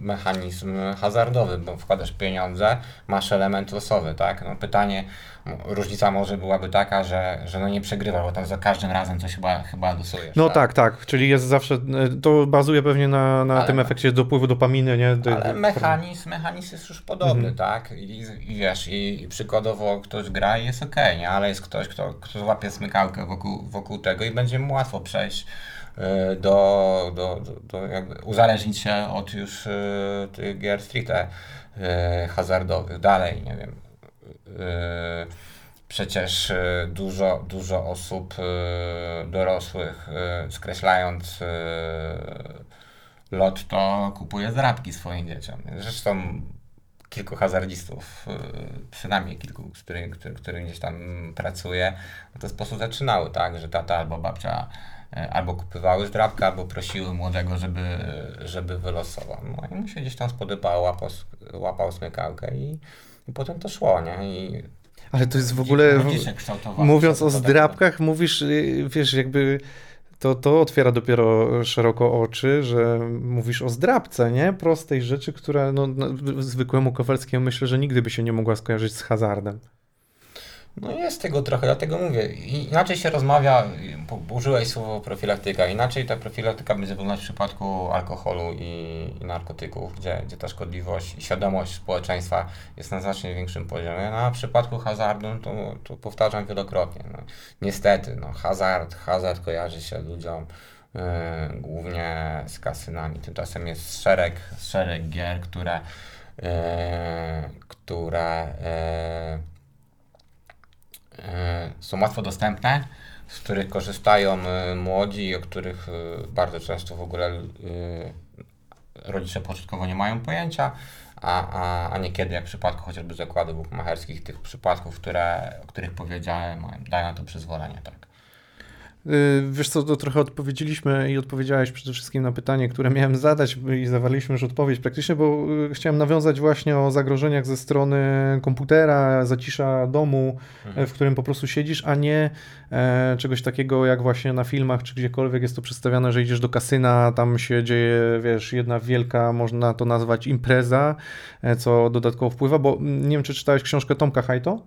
mechanizm hazardowy, bo wkładasz pieniądze, masz element losowy, tak? No pytanie, różnica może byłaby taka, że, że no nie przegrywasz, bo tam za każdym razem coś chyba, chyba losujesz. No tak, tak, czyli jest zawsze, y, to bazuje pewnie na, na Ale- tym efekcie dopływu dopaminy, nie? Do- Ale mechanizm, mechanizm jest już podobny, Mhm. tak? I, I wiesz, i, i przykładowo ktoś gra i jest okej, nie? Ale jest ktoś, kto, kto złapie smykałkę wokół, wokół tego i będzie mu łatwo przejść y, do, do, do, do jakby uzależnić się od już y, tych gier stricte y, hazardowych. Dalej, nie wiem. Y, Przecież y, dużo, dużo osób y, dorosłych, skreślając y, lotto, kupuje zrabki swoim dzieciom. Zresztą kilku hazardzistów, y, przynajmniej kilku, z którymi, który, który gdzieś tam pracuje, w ten sposób zaczynały, tak, że tata albo babcia albo kupywały zdrabkę, albo prosiły młodego, żeby, żeby wylosował. No i mu się gdzieś tam spodobało, łapał, łapał smykałkę i, i potem to szło, nie? I Ale to jest w ogóle, mówiąc o to zdrabkach, mówisz, y, wiesz, jakby to, to otwiera dopiero szeroko oczy, że mówisz o zdrabce, nie? Prostej rzeczy, która no, no, zwykłemu Kowalskiemu myślę, że nigdy by się nie mogła skojarzyć z hazardem. No jest tego trochę, dlatego mówię. Inaczej się rozmawia, użyłeś słowo profilaktyka, inaczej ta profilaktyka będzie wyglądać w przypadku alkoholu i, narkotyków, gdzie, gdzie ta szkodliwość i świadomość społeczeństwa jest na znacznie większym poziomie, no, a w przypadku hazardu, no to, to powtarzam wielokrotnie, no, niestety, no, hazard, hazard kojarzy się ludziom yy, głównie z kasynami, tymczasem jest szereg, szereg gier, które, yy, które yy, są łatwo dostępne, z których korzystają e, młodzi, o których e, bardzo często w ogóle rodzice początkowo nie mają pojęcia, a, a, a niekiedy, jak w przypadku chociażby zakładów bukmacherskich, tych przypadków, które, o których powiedziałem, dają na to przyzwolenie, tak. Y, Wiesz co, to trochę odpowiedzieliśmy i odpowiedziałeś przede wszystkim na pytanie, które miałem zadać i zawarliśmy już odpowiedź praktycznie, bo y, chciałem nawiązać właśnie o zagrożeniach ze strony komputera, zacisza domu, Mhm. w którym po prostu siedzisz, a nie e, czegoś takiego jak właśnie na filmach czy gdziekolwiek jest to przedstawiane, że idziesz do kasyna, tam się dzieje, wiesz, jedna wielka, można to nazwać impreza, e, co dodatkowo wpływa, bo mm, nie wiem, czy czytałeś książkę Tomka Hajto?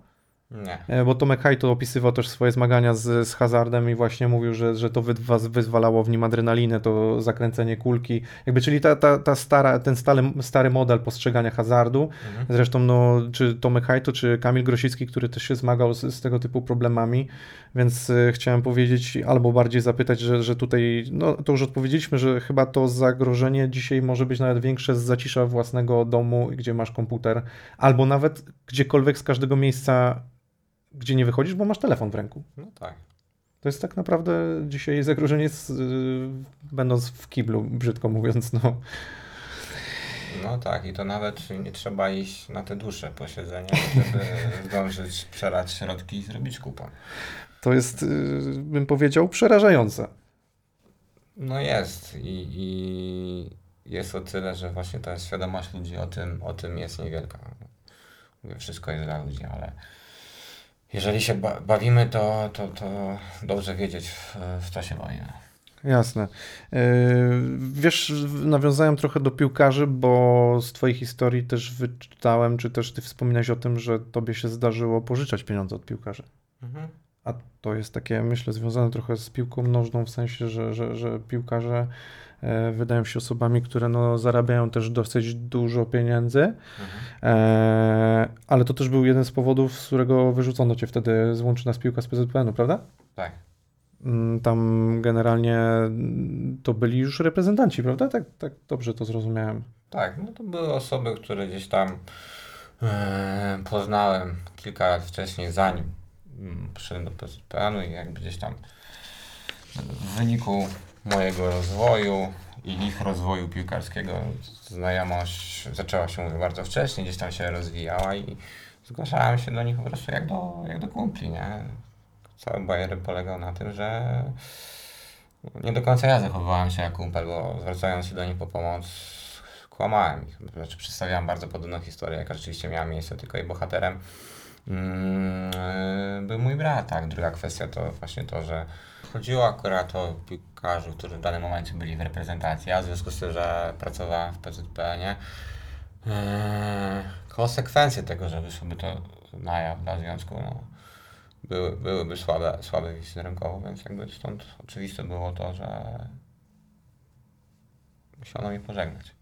Nie. E, Bo Tomek Hajto opisywał też swoje zmagania z, z hazardem i właśnie mówił, że, że to wyzwalało w nim adrenalinę, to zakręcenie kulki. Jakby, czyli ta, ta, ta stara, ten stary, stary model postrzegania hazardu. Mhm. Zresztą no, czy Tomek Hajto, czy Kamil Grosicki, który też się zmagał z, z tego typu problemami, więc e, chciałem powiedzieć albo bardziej zapytać, że, że tutaj, no to już odpowiedzieliśmy, że chyba to zagrożenie dzisiaj może być nawet większe z zacisza własnego domu, gdzie masz komputer, albo nawet gdziekolwiek z każdego miejsca, gdzie nie wychodzisz, bo masz telefon w ręku. No tak. To jest tak naprawdę dzisiaj zagrożenie, z, yy, będąc w kiblu, brzydko mówiąc, no. No tak, i to nawet nie trzeba iść na te dłuższe posiedzenia, żeby zdążyć przelać środki i zrobić kupon. To jest, yy, bym powiedział, przerażające. No jest i, i jest o tyle, że właśnie ta świadomość ludzi o tym, o tym jest niewielka. Mówię, wszystko jest dla ludzi, ale jeżeli się ba bawimy, to, to, to dobrze wiedzieć w, w czasie wojny. Jasne. Yy, Wiesz, nawiązałem trochę do piłkarzy, bo z Twojej historii też wyczytałem, czy też Ty wspominałeś o tym, że Tobie się zdarzyło pożyczać pieniądze od piłkarzy. Mhm. A to jest takie, myślę, związane trochę z piłką nożną, w sensie, że, że, że piłkarze wydają się osobami, które no, zarabiają też dosyć dużo pieniędzy, Mhm. e, ale to też był jeden z powodów, z którego wyrzucono Cię wtedy z Łączna Piłka z PZPN-u, prawda? Tak. Mm, Tam generalnie mm, to byli już reprezentanci, prawda? Tak, tak dobrze to zrozumiałem. Tak, no to były osoby, które gdzieś tam e, poznałem kilka lat wcześniej, zanim mm, przyszedłem do PZPN-u i jakby gdzieś tam w wyniku mojego rozwoju i ich rozwoju piłkarskiego znajomość zaczęła się mówię, bardzo wcześnie, gdzieś tam się rozwijała i zgłaszałem się do nich po prostu jak do, jak do kumpli, nie? Cały bajer polegał na tym, że nie do końca ja zachowywałem się jak kumpel, bo zwracając się do nich po pomoc kłamałem ich. Znaczy przedstawiałem bardzo podobną historię, jaka rzeczywiście miała miejsce, tylko jej bohaterem mm, yy, był mój brat, tak. Druga kwestia to właśnie to, że chodziło akurat o piłkarzy, którzy w danym momencie byli w reprezentacji, a w związku z tym, że pracowałem w PZPN-ie, yy, konsekwencje tego, że wyszłoby to na jaw dla związku, no, były, byłyby słabe, słabe wizerunkowo, więc jakby stąd oczywiste było to, że musiano mnie pożegnać.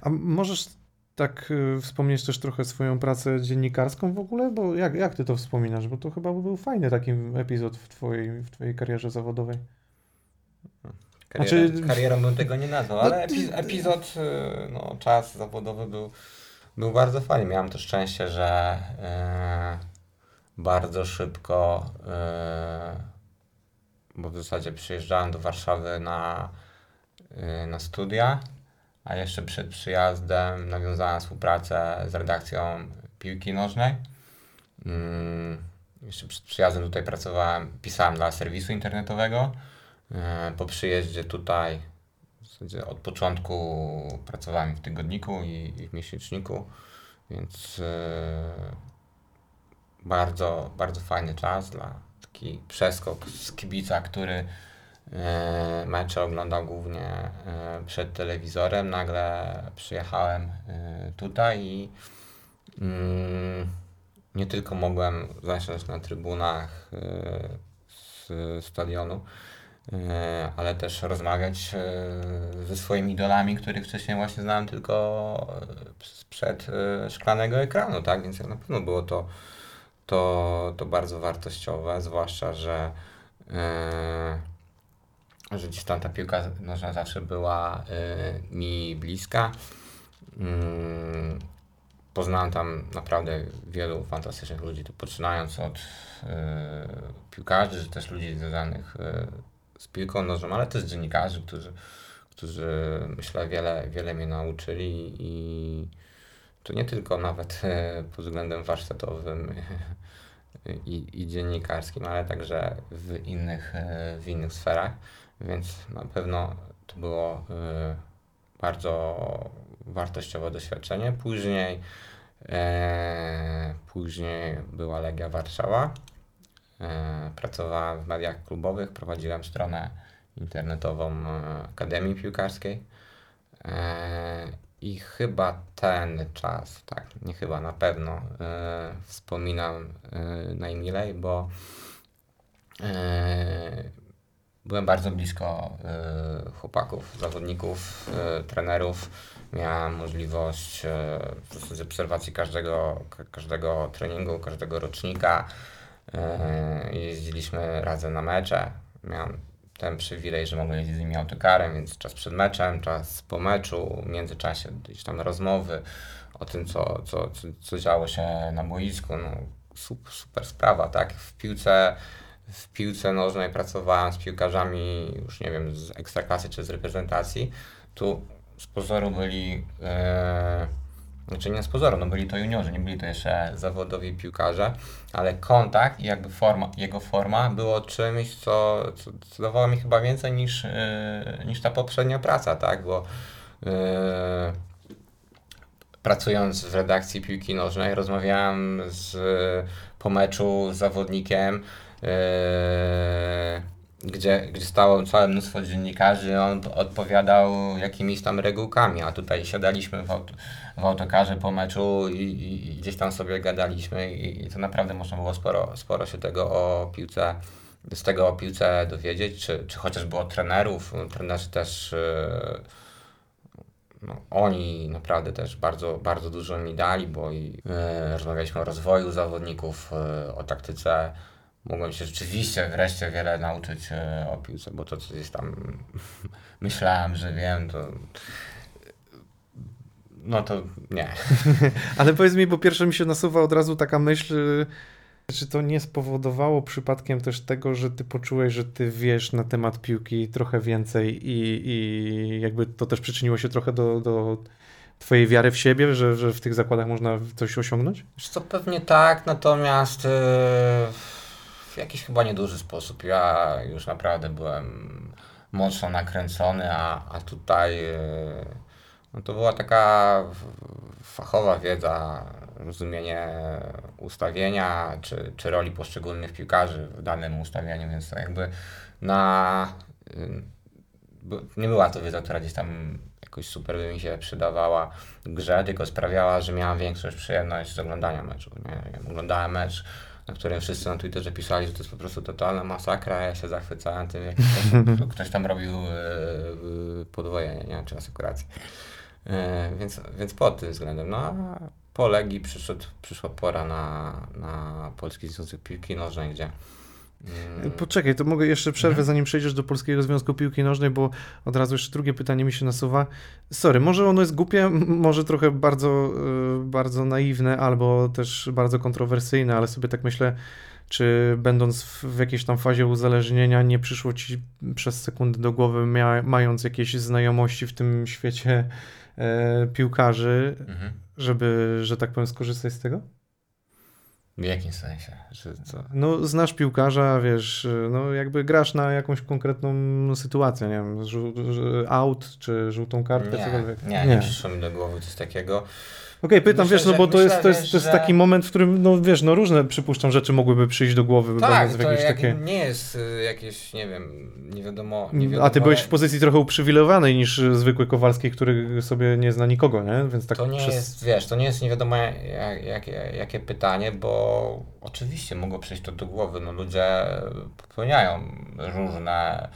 A możesz tak y, wspomnieć też trochę swoją pracę dziennikarską w ogóle? Bo jak, jak ty to wspominasz? Bo to chyba był fajny taki epizod w twojej, w twojej karierze zawodowej. Karierą, Znaczy- karierą bym tego nie nazwał, No ale epi, epizod, y, no, czas zawodowy był, był bardzo fajny. Miałem też szczęście, że y, bardzo szybko, bo w zasadzie przyjeżdżałem do Warszawy na, na studia, a jeszcze przed przyjazdem nawiązałem współpracę z redakcją piłki nożnej. Mm, Jeszcze przed przyjazdem tutaj pracowałem, pisałem dla serwisu internetowego. E, Po przyjeździe tutaj od początku pracowałem w tygodniku i, w miesięczniku, więc e, bardzo, bardzo fajny czas dla taki przeskok z kibica, który mecze oglądał głównie e, przed telewizorem. Nagle przyjechałem e, tutaj i mm, nie tylko mogłem zasiąść na trybunach e, z stadionu, e, ale też rozmawiać e, ze swoimi idolami, których wcześniej właśnie znałem tylko e, sprzed e, szklanego ekranu, tak? Więc na pewno było to, to, to bardzo wartościowe, zwłaszcza, że e, że gdzieś tam ta piłka nożna zawsze była e, mi bliska. Mm, Poznałem tam naprawdę wielu fantastycznych ludzi, to poczynając od e, piłkarzy, czy też ludzi związanych e, z piłką nożną, ale też dziennikarzy, którzy, którzy myślę wiele, wiele mnie nauczyli i to nie tylko nawet e, pod względem warsztatowym i, i dziennikarskim, ale także w innych, e, w innych sferach, więc na pewno to było e, bardzo wartościowe doświadczenie. Później, e, później była Legia Warszawa. E, pracowałem w mediach klubowych, prowadziłem stronę internetową e, Akademii Piłkarskiej. I chyba ten czas, tak, nie chyba, na pewno e, wspominam e, najmilej, bo e, byłem bardzo blisko e, chłopaków, zawodników, e, trenerów. Miałem możliwość w zasadzie obserwacji każdego, ka- każdego treningu, każdego rocznika. E, Jeździliśmy razem na mecze. Miałem ten przywilej, że mogłem jeździć z nimi autokarem, więc czas przed meczem, czas po meczu, w międzyczasie gdzieś tam rozmowy o tym, co, co, co, co działo się na boisku. No, super, super sprawa, tak? W piłce, w piłce nożnej pracowałem z piłkarzami, już nie wiem, z ekstraklasy czy z reprezentacji. Tu z pozoru byli, e, znaczy nie z pozoru, no byli to juniorzy, nie byli to jeszcze zawodowi piłkarze, ale kontakt i jakby forma, jego forma było czymś, co, co, co dawało mi chyba więcej niż, e, niż ta poprzednia praca, tak? Bo e, pracując w redakcji piłki nożnej, rozmawiałem z, po meczu z zawodnikiem, gdzie, gdzie stało całe mnóstwo dziennikarzy on odpowiadał jakimiś tam regułkami, a tutaj siadaliśmy w, auto, w autokarze po meczu i, i, i gdzieś tam sobie gadaliśmy i, i to naprawdę można było sporo, sporo się tego o piłce z tego o piłce dowiedzieć, czy, czy chociażby od trenerów. Trenerzy też e, no, oni naprawdę też bardzo, bardzo dużo mi dali, bo i, e, rozmawialiśmy o rozwoju zawodników, e, o taktyce. Mogłem się rzeczywiście wreszcie wiele nauczyć e, o piłce, bo to co gdzieś tam myślałem, że wiem, to no to nie. Ale powiedz mi, bo pierwsze mi się nasuwa od razu taka myśl, y, czy to nie spowodowało przypadkiem też tego, że ty poczułeś, że ty wiesz na temat piłki trochę więcej i, i jakby to też przyczyniło się trochę do, do twojej wiary w siebie, że, że w tych zakładach można coś osiągnąć? Wiesz co, pewnie tak, natomiast e, w jakiś chyba nieduży sposób. Ja już naprawdę byłem mocno nakręcony, a, a tutaj e, no to była taka fachowa wiedza, rozumienie ustawienia czy, czy roli poszczególnych piłkarzy w danym ustawieniu, więc jakby na... by- Nie była to wiedza, która gdzieś tam jakoś super by mi się przydawała grze, tylko sprawiała, że miałem większą przyjemność z oglądania meczu. Nie? Ja oglądałem mecz, na którym wszyscy na Twitterze pisali, że to jest po prostu totalna masakra, ja się zachwycałem tym, jak ktoś tam, ktoś tam robił e, podwojenie, nie? czy asekurację. E, więc, więc pod tym względem. No a po Legii przyszedł, przyszła pora na, na Polski Związek Piłki Nożnej, gdzie Poczekaj, to mogę jeszcze przerwę, zanim przejdziesz do Polskiego Związku Piłki Nożnej, bo od razu jeszcze drugie pytanie mi się nasuwa. Sorry, może ono jest głupie, może trochę bardzo, y, bardzo naiwne, albo też bardzo kontrowersyjne, ale sobie tak myślę, czy będąc w, jakiejś tam fazie uzależnienia, nie przyszło ci przez sekundę do głowy, mając jakieś znajomości w tym świecie e, piłkarzy, mhm. żeby, że tak powiem, skorzystać z tego? W jakim sensie? No, znasz piłkarza, wiesz, no jakby grasz na jakąś konkretną sytuację, nie wiem, żół- out czy żółtą kartkę, Nie, cokolwiek. nie, nie przyszło mi do głowy coś takiego. Okej, pytam, Myślę, wiesz, no bo to myślę, jest, to jest, wiesz, to jest że- taki moment, w którym, no wiesz, no różne, przypuszczam, rzeczy mogłyby przyjść do głowy, Tak, to jakieś jak, takie... nie jest y, jakieś, nie wiem, nie wiadomo, nie wiadomo A ty byłeś w pozycji trochę uprzywilejowanej niż zwykły Kowalski, który sobie nie zna nikogo, nie? Więc tak To nie przez... jest, wiesz, to nie jest nie wiadomo jak, jakie, jakie pytanie, bo oczywiście mogło przyjść to do głowy. No ludzie popełniają różne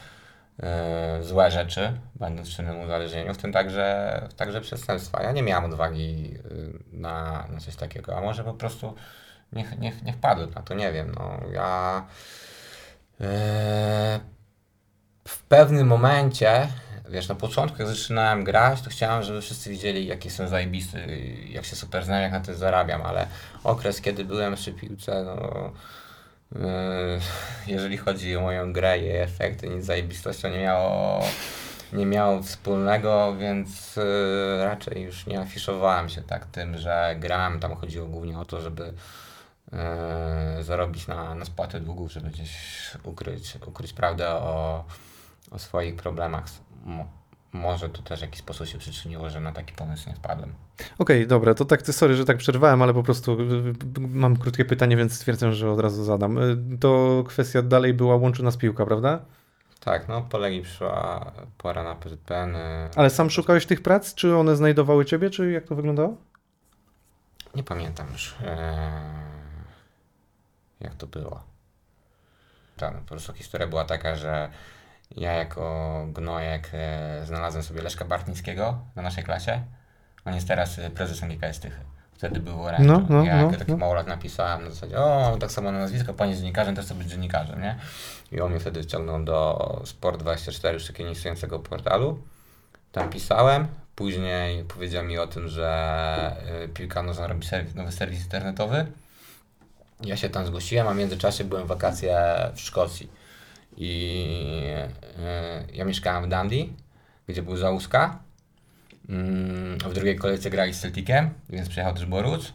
złe rzeczy, będąc czynnym uzależnieniu, w tym także, także przestępstwa. Ja nie miałem odwagi y, na, na coś takiego, a może po prostu nie, nie, nie wpadłem na to, nie wiem. No, ja e, w pewnym momencie, wiesz, na początku jak zaczynałem grać, to chciałem, żeby wszyscy widzieli, jaki jestem zajebisty, jak się super znam, jak na tym zarabiam, ale okres, kiedy byłem przy piłce, no... yy, Jeżeli chodzi o moją grę i efekty, nic zajebistością nie miało, nie miało wspólnego, więc yy, raczej już nie afiszowałem się tak tym, że grałem. Tam chodziło głównie o to, żeby yy, zarobić na, na spłatę długów, żeby gdzieś ukryć, ukryć prawdę o, o swoich problemach. Mo, może to też w jakiś sposób się przyczyniło, że na taki pomysł nie wpadłem. Okej, dobra, to tak, sorry, że tak przerwałem, ale po prostu y, y, mam krótkie pytanie, więc stwierdzam, że od razu zadam. Y, To kwestia dalej była łączy nas piłka, prawda? Tak, no po Legii przyszła pora na PZPN. Ale sam szukałeś tych prac, czy one znajdowały ciebie, czy jak to wyglądało? Nie pamiętam już, e, jak to było. Tak, no, po prostu historia była taka, że ja jako gnojek e, znalazłem sobie Leszka Bartnickiego na naszej klasie. On jest teraz e, prezesem GKS Tychy. Wtedy był orężem. No, no, ja no, jako taki no. małolat napisałem na zasadzie, o, tak samo na nazwisko, pani jest dziennikarzem, też chcę być dziennikarzem, nie? I on mnie wtedy wciągnął do Sport24, już takiego nieistniejącego portalu. Tam pisałem. Później powiedział mi o tym, że y, piłka nożna robi serwis, nowy serwis internetowy. Ja się tam zgłosiłem, a w międzyczasie byłem w wakacje w Szkocji. I y, ja mieszkałem w Dundee, gdzie był Załuska. Mm, w drugiej kolejce grali z Celticiem, więc przyjechał też Boruc.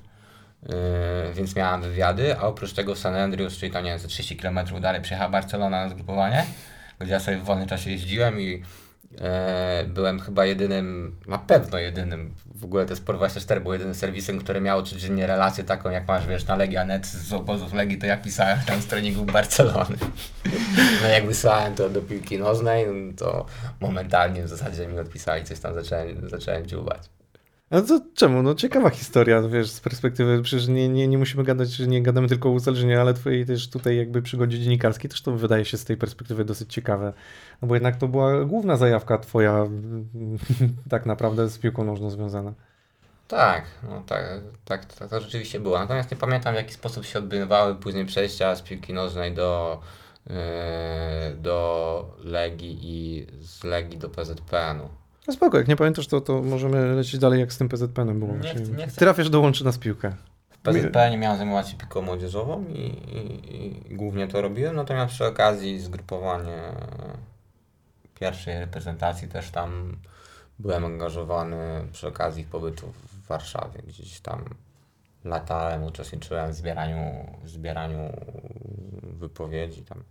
Yy, więc miałem wywiady, a oprócz tego San Andreas, czyli to nie wiem, ze 30 km dalej przyjechała Barcelona na zgrupowanie, gdzie ja sobie w wolnym czasie jeździłem i e, byłem chyba jedynym, na pewno jedynym, w ogóle to Sport24 był jedynym serwisem, który miał codziennie relację taką, jak masz, wiesz, na Legia.net z obozów Legii, to ja pisałem tam z treningu Barcelony. No jak wysłałem to do piłki nożnej, no to momentalnie w zasadzie mi odpisali, coś tam zacząłem, zacząłem dziubać. A to czemu? No ciekawa historia, wiesz, z perspektywy, przecież nie, nie, nie musimy gadać, nie gadamy tylko o uzależnieniu, ale twojej też tutaj jakby przygodzie dziennikarskiej też to wydaje się z tej perspektywy dosyć ciekawe. No bo jednak to była główna zajawka twoja tak naprawdę z piłką nożną związana. Tak, no tak, tak, tak to rzeczywiście było. Natomiast nie pamiętam w jaki sposób się odbywały później przejścia z piłki nożnej do, yy, do Legii i z Legii do PZPN-u. No spoko, jak nie pamiętasz, to, to możemy lecieć dalej jak z tym PZPN-em było. Nie Czyli chcę- nie chcę. Trafiasz, dołączy nas piłkę. W PZPN miałem zajmować się piłką młodzieżową i, i, i głównie to robiłem, natomiast przy okazji zgrupowanie pierwszej reprezentacji też tam byłem angażowany przy okazji ich pobytu w Warszawie, gdzieś tam latałem, uczestniczyłem w zbieraniu, w zbieraniu wypowiedzi, tam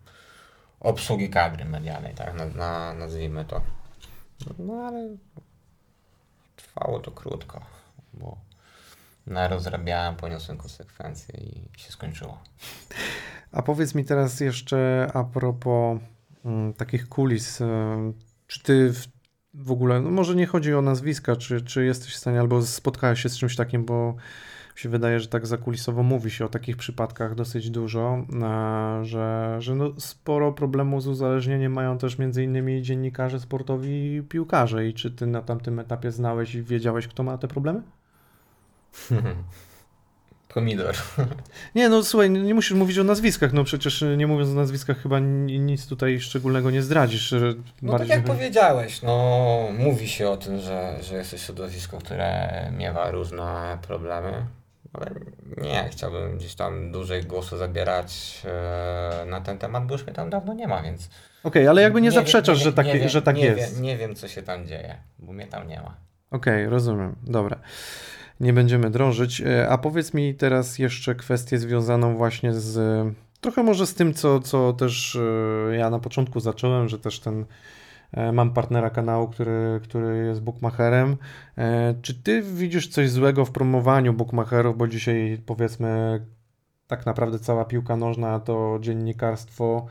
obsługi kadry medialnej, tak na, na, nazwijmy to. No ale trwało to krótko, bo narozrabiałem, poniosłem konsekwencje i się skończyło. A powiedz mi teraz jeszcze a propos mm, takich kulis. em, Czy ty w, w ogóle, no może nie chodzi o nazwiska, czy, czy jesteś w stanie, albo spotkałeś się z czymś takim, bo mi się wydaje, że tak zakulisowo mówi się o takich przypadkach dosyć dużo, a, że, że no sporo problemów z uzależnieniem mają też między innymi dziennikarze sportowi i piłkarze. I czy ty na tamtym etapie znałeś i wiedziałeś, kto ma te problemy? Pomidor. Nie, no słuchaj, nie musisz mówić o nazwiskach, no przecież y, nie mówiąc o nazwiskach chyba ni- nic tutaj szczególnego nie zdradzisz. No bardziej... tak jak powiedziałeś, no mówi się o tym, że, że jest to środowisko, które miewa różne problemy, ale nie chciałbym gdzieś tam dłużej głosu zabierać e, na ten temat, bo już mnie tam dawno nie ma, więc... Okej, ale jakby nie, wie- zaprzeczasz, nie że, tak, nie wie- że tak nie jest. Wie, nie wiem, co się tam dzieje, bo mnie tam nie ma. Okej, rozumiem, dobra. Nie będziemy drążyć. E, A powiedz mi teraz jeszcze kwestię związaną właśnie z trochę może z tym, co, co też e, ja na początku zacząłem, że też ten mam partnera kanału, który, który jest bookmacherem. E, Czy ty widzisz coś złego w promowaniu bookmacherów, bo dzisiaj powiedzmy tak naprawdę cała piłka nożna to dziennikarstwo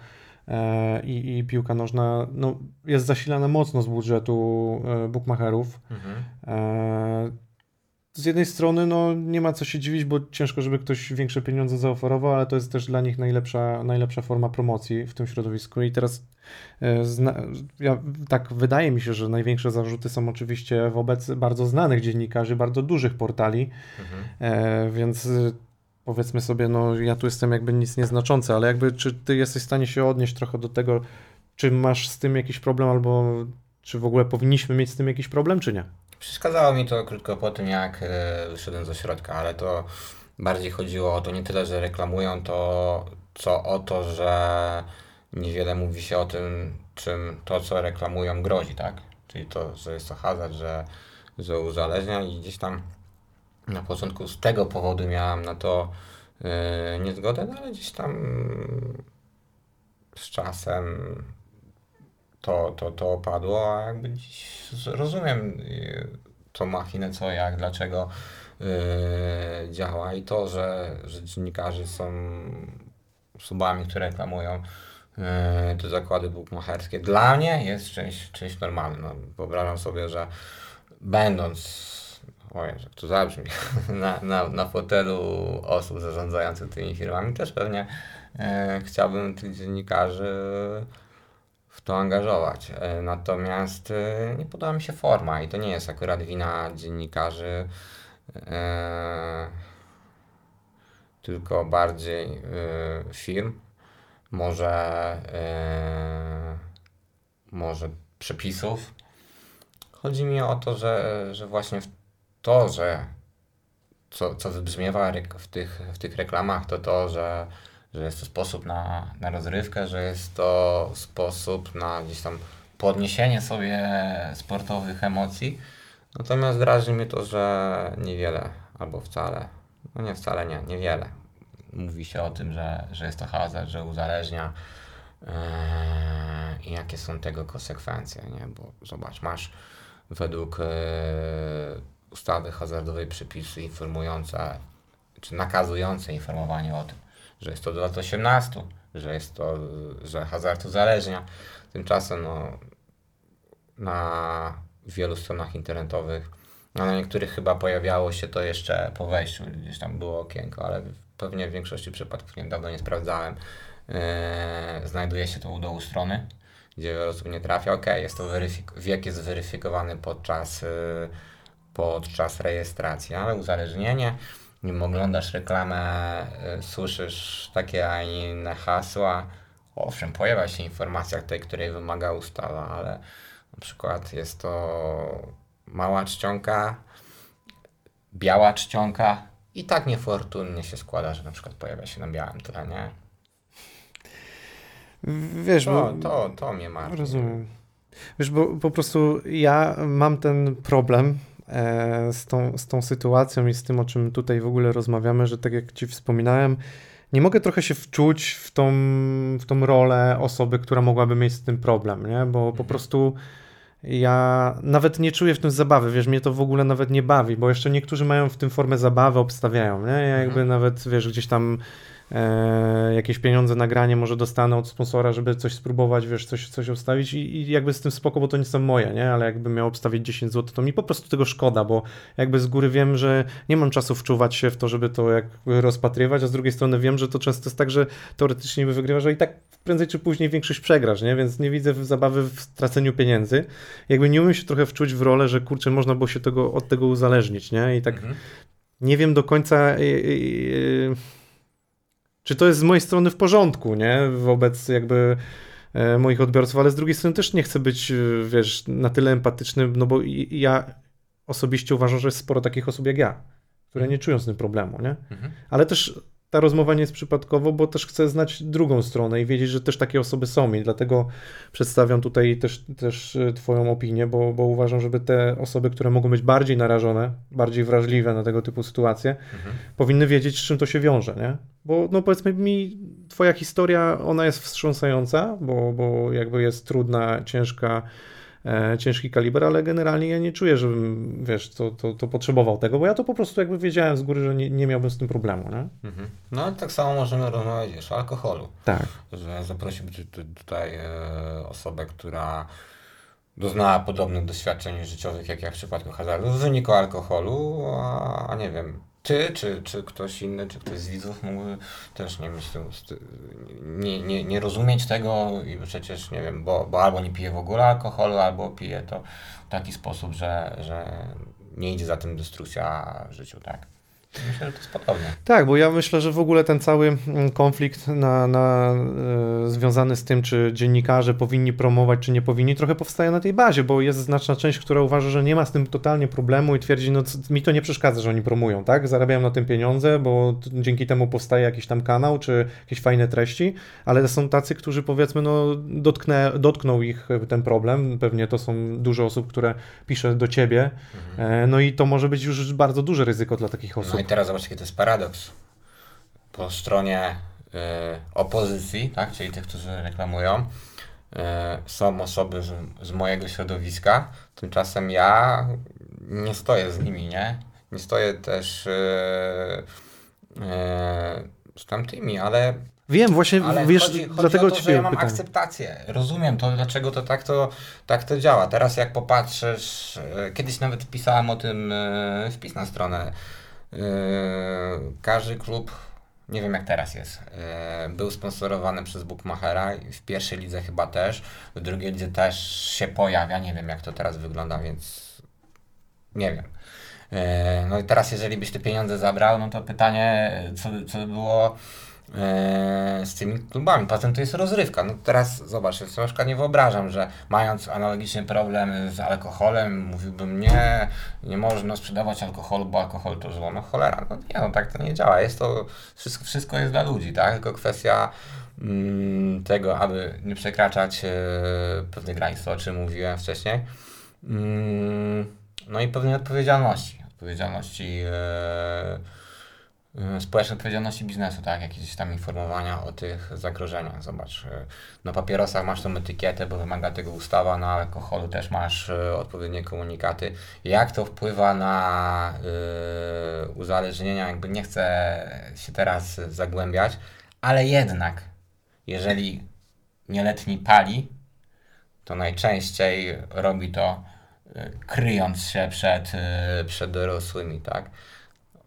e, i, i piłka nożna no, jest zasilana mocno z budżetu e, bookmacherów. Mhm. Z jednej strony no, nie ma co się dziwić, bo ciężko, żeby ktoś większe pieniądze zaoferował, ale to jest też dla nich najlepsza, najlepsza forma promocji w tym środowisku. I teraz e, zna, ja, tak wydaje mi się, że największe zarzuty są oczywiście wobec bardzo znanych dziennikarzy, bardzo dużych portali, Mhm. e, więc e, powiedzmy sobie, no ja tu jestem jakby nic nieznaczący, ale jakby czy ty jesteś w stanie się odnieść trochę do tego, czy masz z tym jakiś problem, albo czy w ogóle powinniśmy mieć z tym jakiś problem, czy nie? Przeszkadzało mi to krótko po tym, jak e, wyszedłem z ośrodka, ale to bardziej chodziło o to nie tyle, że reklamują to, co o to, że niewiele mówi się o tym, czym to, co reklamują, grozi, tak? Czyli to, że jest to hazard, że, że uzależnia i gdzieś tam na początku z tego powodu miałem na to e, niezgodę, no ale gdzieś tam z czasem to, to, to opadło, a jakby dziś rozumiem y, tą machinę, co, jak, dlaczego y, działa i to, że, że dziennikarze są osobami, które reklamują yy, te zakłady bukmacherskie. Dla mnie jest czymś, czymś normalnym. No, wyobrażam sobie, że będąc oj, jak to zabrzmi, na, na, na fotelu osób zarządzających tymi firmami, też pewnie e, chciałbym tych dziennikarzy to angażować. E, natomiast e, nie podoba mi się forma i to nie jest akurat wina dziennikarzy, e, tylko bardziej firm, może, może przepisów. Chodzi mi o to, że, że właśnie to, że co, co wybrzmiewa w tych, w tych reklamach, to to, że, że jest to sposób na, na rozrywkę, że jest to sposób na gdzieś tam podniesienie sobie sportowych emocji. Natomiast drażni mnie to, że niewiele albo wcale, no nie wcale nie, niewiele. Mówi się o tym, że, że jest to hazard, że uzależnia yy, i jakie są tego konsekwencje, nie? Bo zobacz, masz według yy, ustawy hazardowej przepisy informujące, czy nakazujące informowanie o tym, że jest to do lat 18, że jest to, że hazard uzależnia. Tymczasem no, na wielu stronach internetowych, a na niektórych chyba pojawiało się to jeszcze po wejściu, gdzieś tam było okienko, ale pewnie w większości przypadków, nie dawno nie sprawdzałem, yy, znajduje się to u dołu strony, gdzie wiele osób nie trafia. Ok, jest to weryfik- wiek jest weryfikowany podczas yy, podczas rejestracji, ale uzależnienie, nim oglądasz reklamę, y, słyszysz takie, a inne hasła. Owszem, pojawia się informacja tej, której wymaga ustawa, ale na przykład jest to mała czcionka, biała czcionka i tak niefortunnie się składa, że na przykład pojawia się na białym tle, nie? Wiesz, To, bo... to, to mnie martwi. Rozumiem. Wiesz, bo po prostu ja mam ten problem z tą, z tą sytuacją i z tym, o czym tutaj w ogóle rozmawiamy, że tak jak Ci wspominałem, nie mogę trochę się wczuć w tą, w tą rolę osoby, która mogłaby mieć z tym problem, nie? Bo po Mhm. prostu ja nawet nie czuję w tym zabawy, wiesz, mnie to w ogóle nawet nie bawi, bo jeszcze niektórzy mają w tym formę zabawy, obstawiają, nie? Ja jakby Mhm. nawet, wiesz, gdzieś tam e, jakieś pieniądze, nagranie może dostanę od sponsora, żeby coś spróbować, wiesz, coś, coś obstawić i, i jakby z tym spoko, bo to nie są moje, nie? Ale jakbym miał obstawić 10 zł, to mi po prostu tego szkoda, bo jakby z góry wiem, że nie mam czasu wczuwać się w to, żeby to jakby rozpatrywać, a z drugiej strony wiem, że to często jest tak, że teoretycznie by wygrywasz, że i tak prędzej czy później większość przegrasz, nie? Więc nie widzę zabawy w straceniu pieniędzy. Jakby nie umiem się trochę wczuć w rolę, że kurczę, można było się tego, od tego uzależnić, nie? I tak Mhm. nie wiem do końca, y, y, y, czy to jest z mojej strony w porządku, nie? Wobec jakby e, moich odbiorców, ale z drugiej strony też nie chcę być, y, wiesz, na tyle empatyczny, no bo ja osobiście uważam, że jest sporo takich osób jak ja, które nie czują z tym problemu, nie? Mhm. Ale też ta rozmowa nie jest przypadkowo, bo też chcę znać drugą stronę i wiedzieć, że też takie osoby są i dlatego przedstawiam tutaj też, też y, Twoją opinię, bo, bo uważam, żeby te osoby, które mogą być bardziej narażone, bardziej wrażliwe na tego typu sytuacje, Mhm. powinny wiedzieć, z czym to się wiąże, nie? Bo no powiedzmy mi, Twoja historia, ona jest wstrząsająca, bo, bo jakby jest trudna, ciężka, e, ciężki kaliber, ale generalnie ja nie czuję, żebym, wiesz, to, to, to potrzebował tego, bo ja to po prostu jakby wiedziałem z góry, że nie, nie miałbym z tym problemu, nie? Mhm. No ale tak samo możemy rozmawiać wiesz, o alkoholu. Tak. że tutaj e, osobę, która doznała podobnych doświadczeń życiowych jak ja w przypadku hazardu w wyniku alkoholu, a, a nie wiem, ty, czy, czy ktoś inny, czy ktoś z widzów mógłby też nie st- nie, nie, nie rozumieć tego i przecież nie wiem, bo, bo albo nie pije w ogóle alkoholu, albo pije to w taki sposób, że, że nie idzie za tym destrukcja w życiu, tak? Myślę, że to jest podobne. Tak, bo ja myślę, że w ogóle ten cały mm, konflikt na, na, e, związany z tym, czy dziennikarze powinni promować, czy nie powinni, trochę powstaje na tej bazie, bo jest znaczna część, która uważa, że nie ma z tym totalnie problemu i twierdzi, no mi to nie przeszkadza, że oni promują, tak? Zarabiają na tym pieniądze, bo dzięki temu powstaje jakiś tam kanał, czy jakieś fajne treści, ale są tacy, którzy powiedzmy, no dotknę, dotknął ich ten problem, pewnie to są dużo osób, które pisze do ciebie, e, no i to może być już bardzo duże ryzyko dla takich osób. I teraz zobaczcie, jaki to jest paradoks. Po stronie y, opozycji, tak, czyli tych, którzy reklamują, y, są osoby z, z mojego środowiska, tymczasem ja nie stoję z nimi, nie? Nie stoję też y, y, z tamtymi, ale Wiem, właśnie, Ale wiesz, chodzi, chodzi dlatego o to, że ciebie ja mam pytam. akceptację. Rozumiem to, dlaczego to tak, to tak to działa. Teraz jak popatrzysz, e, kiedyś nawet pisałem o tym wpis na stronę. E, Każdy klub, nie wiem jak teraz jest, e, był sponsorowany przez Bookmachera. W pierwszej lidze chyba też, w drugiej lidze też się pojawia. Nie wiem jak to teraz wygląda, więc nie wiem. E, No i teraz, jeżeli byś te pieniądze zabrał, no to pytanie, co, co by było z tymi klubami. Poza tym to jest rozrywka. No teraz zobacz, ja przykład nie wyobrażam, że mając analogiczny problem z alkoholem, mówiłbym nie, nie można sprzedawać alkoholu, bo alkohol to zło. No cholera, no nie, no tak to nie działa. Jest to, wszystko, wszystko jest dla ludzi, tak? Tylko kwestia mm, tego, aby nie przekraczać e, pewnych granic, o czym mówiłem wcześniej. Mm, no i pewnej odpowiedzialności. Odpowiedzialności, e, e, społecznej odpowiedzialności biznesu, tak? Jakieś tam informowania o tych zagrożeniach. Zobacz, e, na papierosach masz tą etykietę, bo wymaga tego ustawa, na alkoholu też masz e, odpowiednie komunikaty. Jak to wpływa na e, uzależnienia, jakby nie chcę się teraz zagłębiać, ale jednak, jeżeli nieletni pali, to najczęściej robi to kryjąc się przed, przed dorosłymi, tak?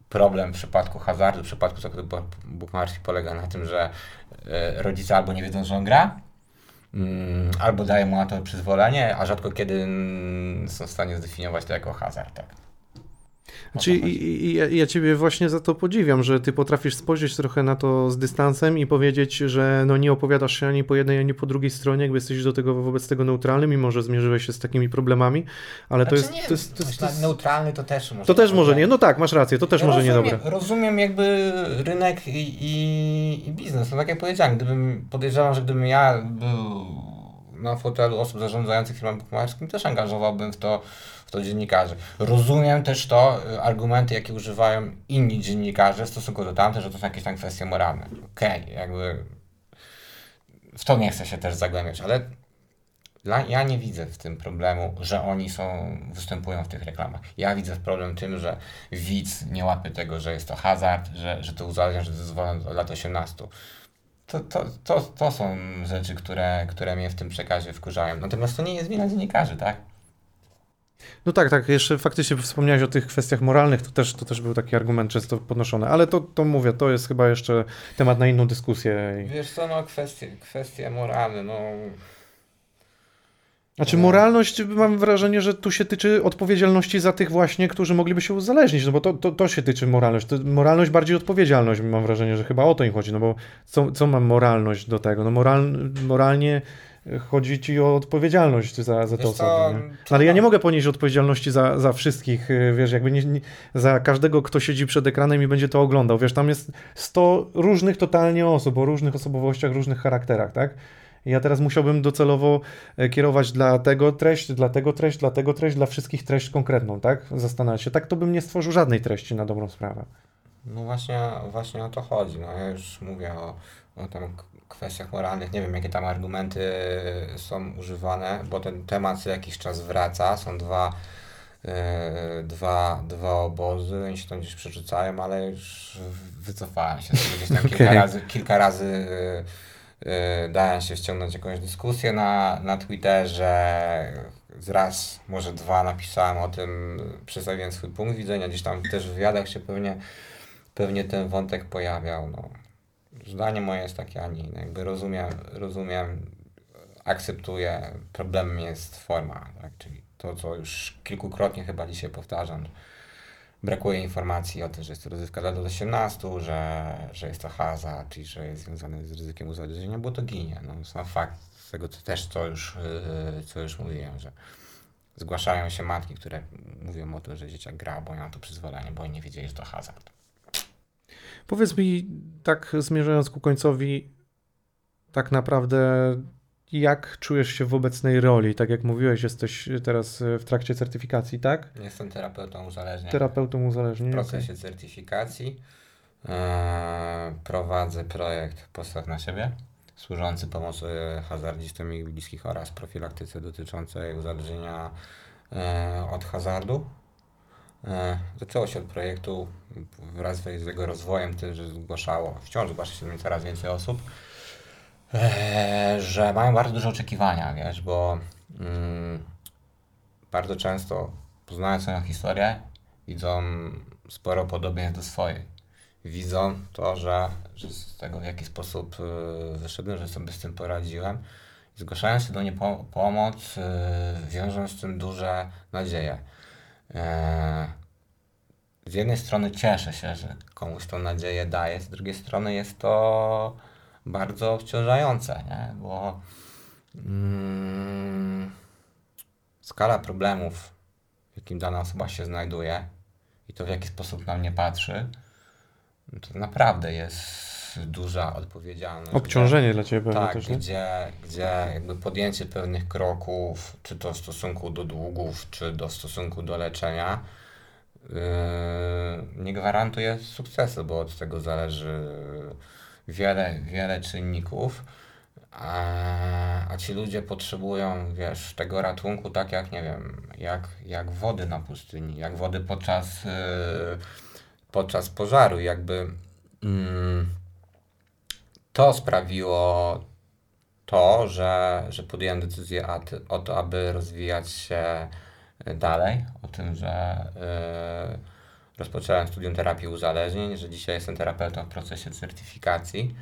Problem w przypadku hazardu, w przypadku zakładu polega na tym, że e, rodzice albo nie wiedzą, że on gra, mm, albo dają mu na to przyzwolenie, a rzadko kiedy są w stanie zdefiniować to jako hazard, tak? Znaczy, to i, i, ja- ja ciebie właśnie za to podziwiam, że ty potrafisz spojrzeć trochę na to z dystansem i powiedzieć, że no nie opowiadasz się ani po jednej, ani po drugiej stronie, jakby jesteś do tego wobec tego neutralny, mimo że zmierzyłeś się z takimi problemami, ale to, Znaczy jest, nie, to jest, to jest, to jest, neutralny to też może to też może nie, no tak, masz rację, to też Ja może rozumiem, niedobre. Rozumiem jakby rynek i, i, i biznes. No tak jak powiedziałem, gdybym podejrzewam, że gdybym ja był na fotelu osób zarządzających firmą bukmacherskim, też angażowałbym w to, w dziennikarzy. Rozumiem też to, y, argumenty, jakie używają inni dziennikarze w stosunku do tamtych, że to są jakieś tam kwestie moralne. Okej, jakby w to nie chcę się też zagłębiać, ale ja nie widzę w tym problemu, że oni są, występują w tych reklamach. Ja widzę problem tym, że widz nie łapie tego, że jest to hazard, że, że to uzależnia, że to jest od lat 18. To, to, to, to są rzeczy, które, które mnie w tym przekazie wkurzają. Natomiast to nie jest wina dziennikarzy, tak? No tak, tak, jeszcze faktycznie wspomniałeś o tych kwestiach moralnych, to też, to też był taki argument często podnoszony, ale to, to mówię, to jest chyba jeszcze temat na inną dyskusję. Wiesz co, no kwestie, kwestie moralne, no... Znaczy No. moralność, mam wrażenie, że tu się tyczy odpowiedzialności za tych właśnie, którzy mogliby się uzależnić, no bo to, to, to się tyczy moralność. To moralność bardziej odpowiedzialność, mam wrażenie, że chyba o to im chodzi, no bo co, co ma moralność do tego? No moral, moralnie chodzi ci o odpowiedzialność za, za te Wiesz osoby. Ale ja nie mogę ponieść odpowiedzialności za, za wszystkich, y, wiesz, jakby nie, nie, za każdego, kto siedzi przed ekranem i będzie to oglądał. Wiesz, tam jest 100 różnych totalnie osób, o różnych osobowościach, różnych charakterach, tak? I Ja teraz musiałbym docelowo e, kierować dla tego treść, dla tego treść, dla tego treść, dla wszystkich treść konkretną, tak? Zastanawiać się. Tak to bym nie stworzył żadnej treści na dobrą sprawę. No właśnie, właśnie o to chodzi. No ja już mówię o, o tam kwestiach moralnych. Nie wiem, jakie tam argumenty są używane, bo ten temat co jakiś czas wraca. Są dwa, e, dwa, dwa obozy, oni się tam gdzieś przerzucają, ale już wycofałem się. Gdzieś tam kilka Okej. razy, kilka razy e, e, dałem się wciągnąć jakąś dyskusję na, na Twitterze. Raz, może dwa napisałem o tym, przedstawiłem swój punkt widzenia, gdzieś tam też w wywiadach się pewnie pewnie ten wątek pojawiał. No. Zdanie moje jest takie, a nie inne. Jakby rozumiem, rozumiem, akceptuję. Problemem jest forma, tak? czyli to, co już kilkukrotnie chyba dzisiaj powtarzam. Brakuje informacji o tym, że jest to rozrywka dla lat 18, że, że jest to hazard i że jest związane z ryzykiem uzależnienia, bo to ginie. No, sam fakt z tego co też, co już, yy, co już mówiłem, że zgłaszają się matki, które mówią o tym, że dzieciak gra, bo na to przyzwolenie, bo nie wiedzieli, że to hazard. Powiedz mi, tak zmierzając ku końcowi, tak naprawdę jak czujesz się w obecnej roli? Tak jak mówiłeś, jesteś teraz w trakcie certyfikacji, tak? Jestem terapeutą uzależnień. Terapeutą w uzależnień. okej. procesie certyfikacji. Eee, prowadzę projekt Postaw na siebie, służący pomocy hazardzistom i ich bliskich oraz profilaktyce dotyczącej uzależnienia e, od hazardu. E, zaczęło się od projektu wraz z jego rozwojem, że zgłaszało, wciąż zgłasza się do mnie coraz więcej osób, e, że mają bardzo duże oczekiwania, wiesz, bo mm, bardzo często poznając swoją historię, widzą sporo podobieństw do swojej. Widzą to, że, że z tego w jaki sposób y, wyszedłem, że sobie z tym poradziłem. Zgłaszając się do niej po pomoc, wiążą z tym duże nadzieje. E, z jednej strony cieszę się, że komuś tą nadzieję daję, z drugiej strony jest to bardzo obciążające, nie? bo mm, skala problemów, w jakim dana osoba się znajduje i to w jaki sposób na mnie patrzy, to naprawdę jest duża odpowiedzialność. Obciążenie dla Ciebie tak, też, gdzie, gdzie jakby podjęcie pewnych kroków, czy to w stosunku do długów, czy do stosunku do leczenia, yy, nie gwarantuje sukcesu, bo od tego zależy wiele, wiele czynników. A, a ci ludzie potrzebują, wiesz, tego ratunku tak jak, nie wiem, jak, jak wody na pustyni, jak wody podczas, yy, podczas pożaru. Jakby yy, to sprawiło to, że, że podjąłem decyzję o to, aby rozwijać się dalej, o tym, że yy, rozpocząłem studium terapii uzależnień, że dzisiaj jestem terapeutą w procesie certyfikacji.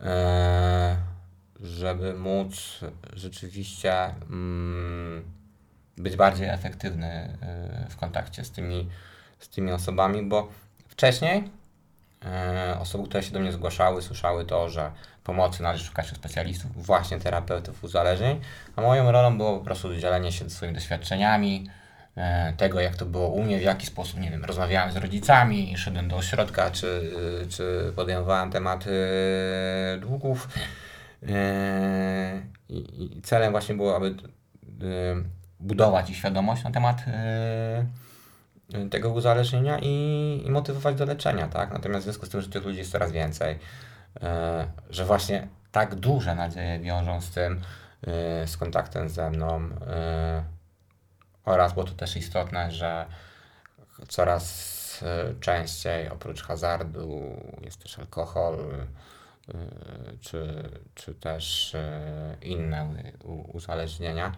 Yy, żeby móc rzeczywiście mm, być bardziej efektywny y, w kontakcie z tymi, z tymi osobami, bo wcześniej y, osoby, które się do mnie zgłaszały, słyszały to, że pomocy należy szukać u specjalistów, właśnie terapeutów uzależnień, a moją rolą było po prostu dzielenie się swoimi doświadczeniami, y, tego jak to było u mnie, w jaki sposób, nie wiem, rozmawiałem z rodzicami, szedłem do ośrodka, czy, czy podejmowałem tematy długów, Yy, I, celem właśnie było, aby budować ich świadomość na temat tego uzależnienia i, i motywować do leczenia, tak? Natomiast w związku z tym, że tych ludzi jest coraz więcej, że właśnie tak duże nadzieje wiążą z tym, z kontaktem ze mną oraz, bo to też istotne, że coraz częściej oprócz hazardu jest też alkohol, czy, czy też inne uzależnienia.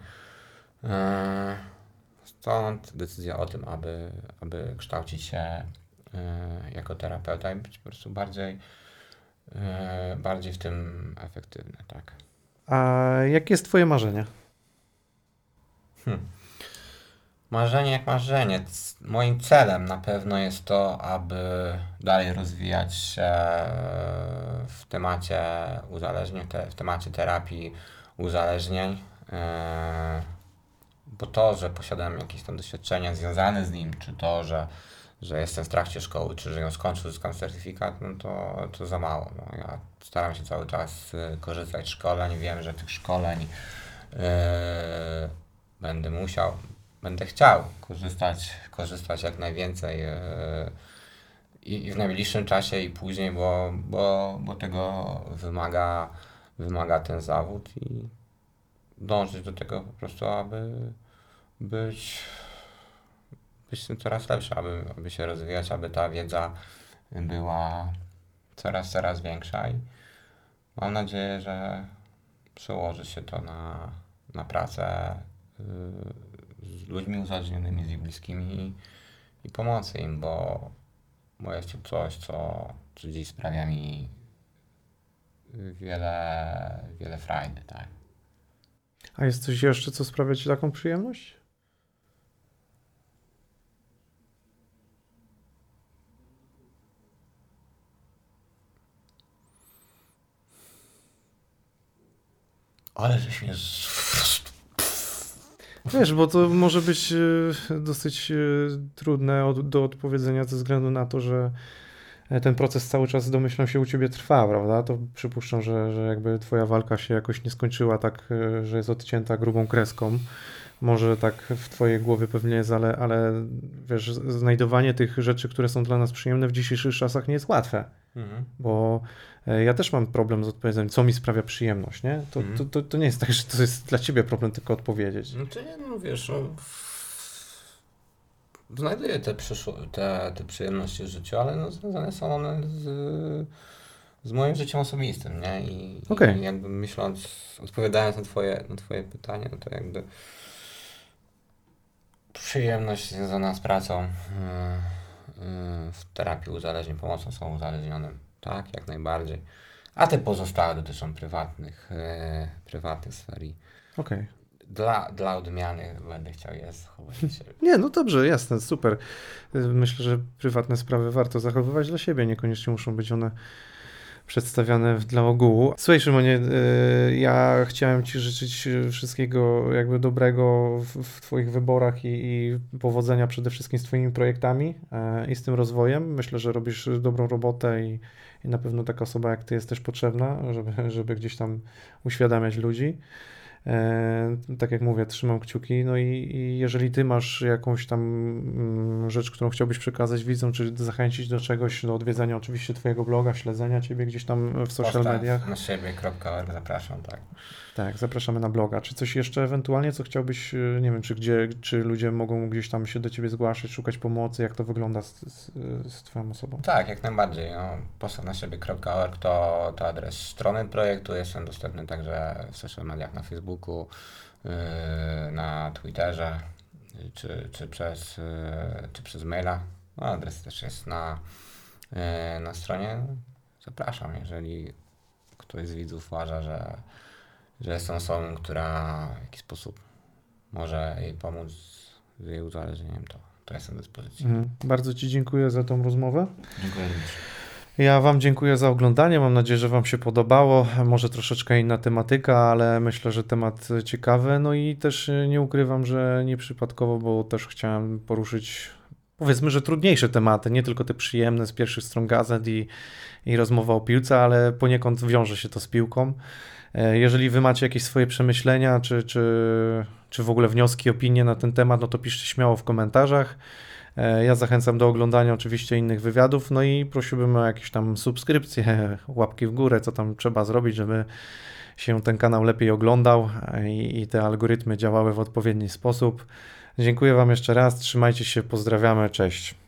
Stąd decyzja o tym, aby, aby kształcić się jako terapeuta i być po prostu bardziej, bardziej w tym efektywny, tak. A jakie jest Twoje marzenie? Hmm. Marzenie jak marzenie. Moim celem na pewno jest to, aby dalej rozwijać się w temacie uzależnień, w temacie terapii uzależnień. Bo to, że posiadam jakieś tam doświadczenia związane z nim, czy to, że, że jestem w trakcie szkoły, czy że ją skończę, uzyskam certyfikat, no to, to za mało. No, ja staram się cały czas e, korzystać z szkoleń, wiem, że tych szkoleń yy, będę musiał, będę chciał korzystać, korzystać jak najwięcej yy, i, w najbliższym czasie i później, bo, bo, bo tego wymaga, wymaga ten zawód i dążyć do tego po prostu, aby być, być tym coraz lepszy, aby, aby się rozwijać, aby ta wiedza była coraz, coraz większa i mam nadzieję, że przełoży się to na, na pracę yy, z ludźmi uzależnionymi, z ich bliskimi i, i pomocy im, bo bo jest to coś, co, co dziś sprawia mi wiele, wiele frajdy, tak. A jest coś jeszcze, co sprawia Ci taką przyjemność? Ale żeś mnie Wiesz, bo to może być e, dosyć e, trudne do odpowiedzenia ze względu na to, że e, ten proces cały czas domyślam się u ciebie trwa, prawda? To przypuszczam, że, że jakby twoja walka się jakoś nie skończyła tak, że jest odcięta grubą kreską. Może tak w twojej głowie pewnie jest, ale, ale wiesz, znajdowanie tych rzeczy, które są dla nas przyjemne w dzisiejszych czasach nie jest łatwe. Mhm. Bo ja też mam problem z odpowiedzeniem, co mi sprawia przyjemność, nie? To, mm. to, to, to, nie jest tak, że to jest dla ciebie problem tylko odpowiedzieć. No to nie, no wiesz, no, znajduję te, przyszło- te, te przyjemności w życiu, ale no, związane są one z, z moim życiem osobistym, nie? I, Okej. i jakby myśląc, odpowiadając na twoje, na twoje pytanie, no to jakby przyjemność związana z pracą yy, yy, w terapii uzależnień, pomocą są uzależnionym, tak, jak najbardziej. A te pozostałe dotyczą prywatnych, yy, prywatnych sfer Okej. dla, dla odmiany będę chciał je zachować dla siebie. Nie, no dobrze, jasne, super. Y, Myślę, że prywatne sprawy warto zachowywać dla siebie, niekoniecznie muszą być one przedstawiane dla ogółu. Słuchaj Szymonie, y, ja chciałem Ci życzyć wszystkiego jakby dobrego w, w Twoich wyborach i, i powodzenia przede wszystkim z Twoimi projektami e, i z tym rozwojem. Myślę, że robisz dobrą robotę i, i na pewno taka osoba jak Ty jest też potrzebna, żeby, żeby gdzieś tam uświadamiać ludzi. E, tak jak mówię, trzymam kciuki. No i, i jeżeli ty masz jakąś tam mm, rzecz, którą chciałbyś przekazać widzom, czy zachęcić do czegoś, do odwiedzania oczywiście twojego bloga, śledzenia ciebie gdzieś tam w social mediach. Na siebie.org zapraszam, tak. Tak, zapraszamy na bloga. Czy coś jeszcze ewentualnie, co chciałbyś, y, nie wiem, czy gdzie, czy ludzie mogą gdzieś tam się do ciebie zgłaszać, szukać pomocy, jak to wygląda z, z, z twoją osobą? Tak, jak najbardziej. No, postaw na siebie.org to, to adres strony projektu. Jestem dostępny także w social mediach na Facebooku, yy, na Twitterze, czy, czy, przez, yy, czy przez maila. No, adres też jest na, na stronie. Zapraszam, jeżeli ktoś z widzów uważa, że, że jestem osobą, która w jakiś sposób może jej pomóc z jej uzależnieniem, to, to jestem do dyspozycji. Mhm. Bardzo ci dziękuję za tą rozmowę. Dziękuję również. Ja Wam dziękuję za oglądanie. Mam nadzieję, że Wam się podobało. Może troszeczkę inna tematyka, ale myślę, że temat ciekawy. No i też nie ukrywam, że nieprzypadkowo, bo też chciałem poruszyć, powiedzmy, że trudniejsze tematy, nie tylko te przyjemne z pierwszych stron gazet i, i rozmowa o piłce, ale poniekąd wiąże się to z piłką. E, Jeżeli Wy macie jakieś swoje przemyślenia, czy, czy, czy w ogóle wnioski, opinie na ten temat, no to piszcie śmiało w komentarzach. E, Ja zachęcam do oglądania oczywiście innych wywiadów, no i prosiłbym o jakieś tam subskrypcje, łapki w górę, co tam trzeba zrobić, żeby się ten kanał lepiej oglądał e, i, i te algorytmy działały w odpowiedni sposób. Dziękuję Wam jeszcze raz, trzymajcie się, pozdrawiamy, cześć.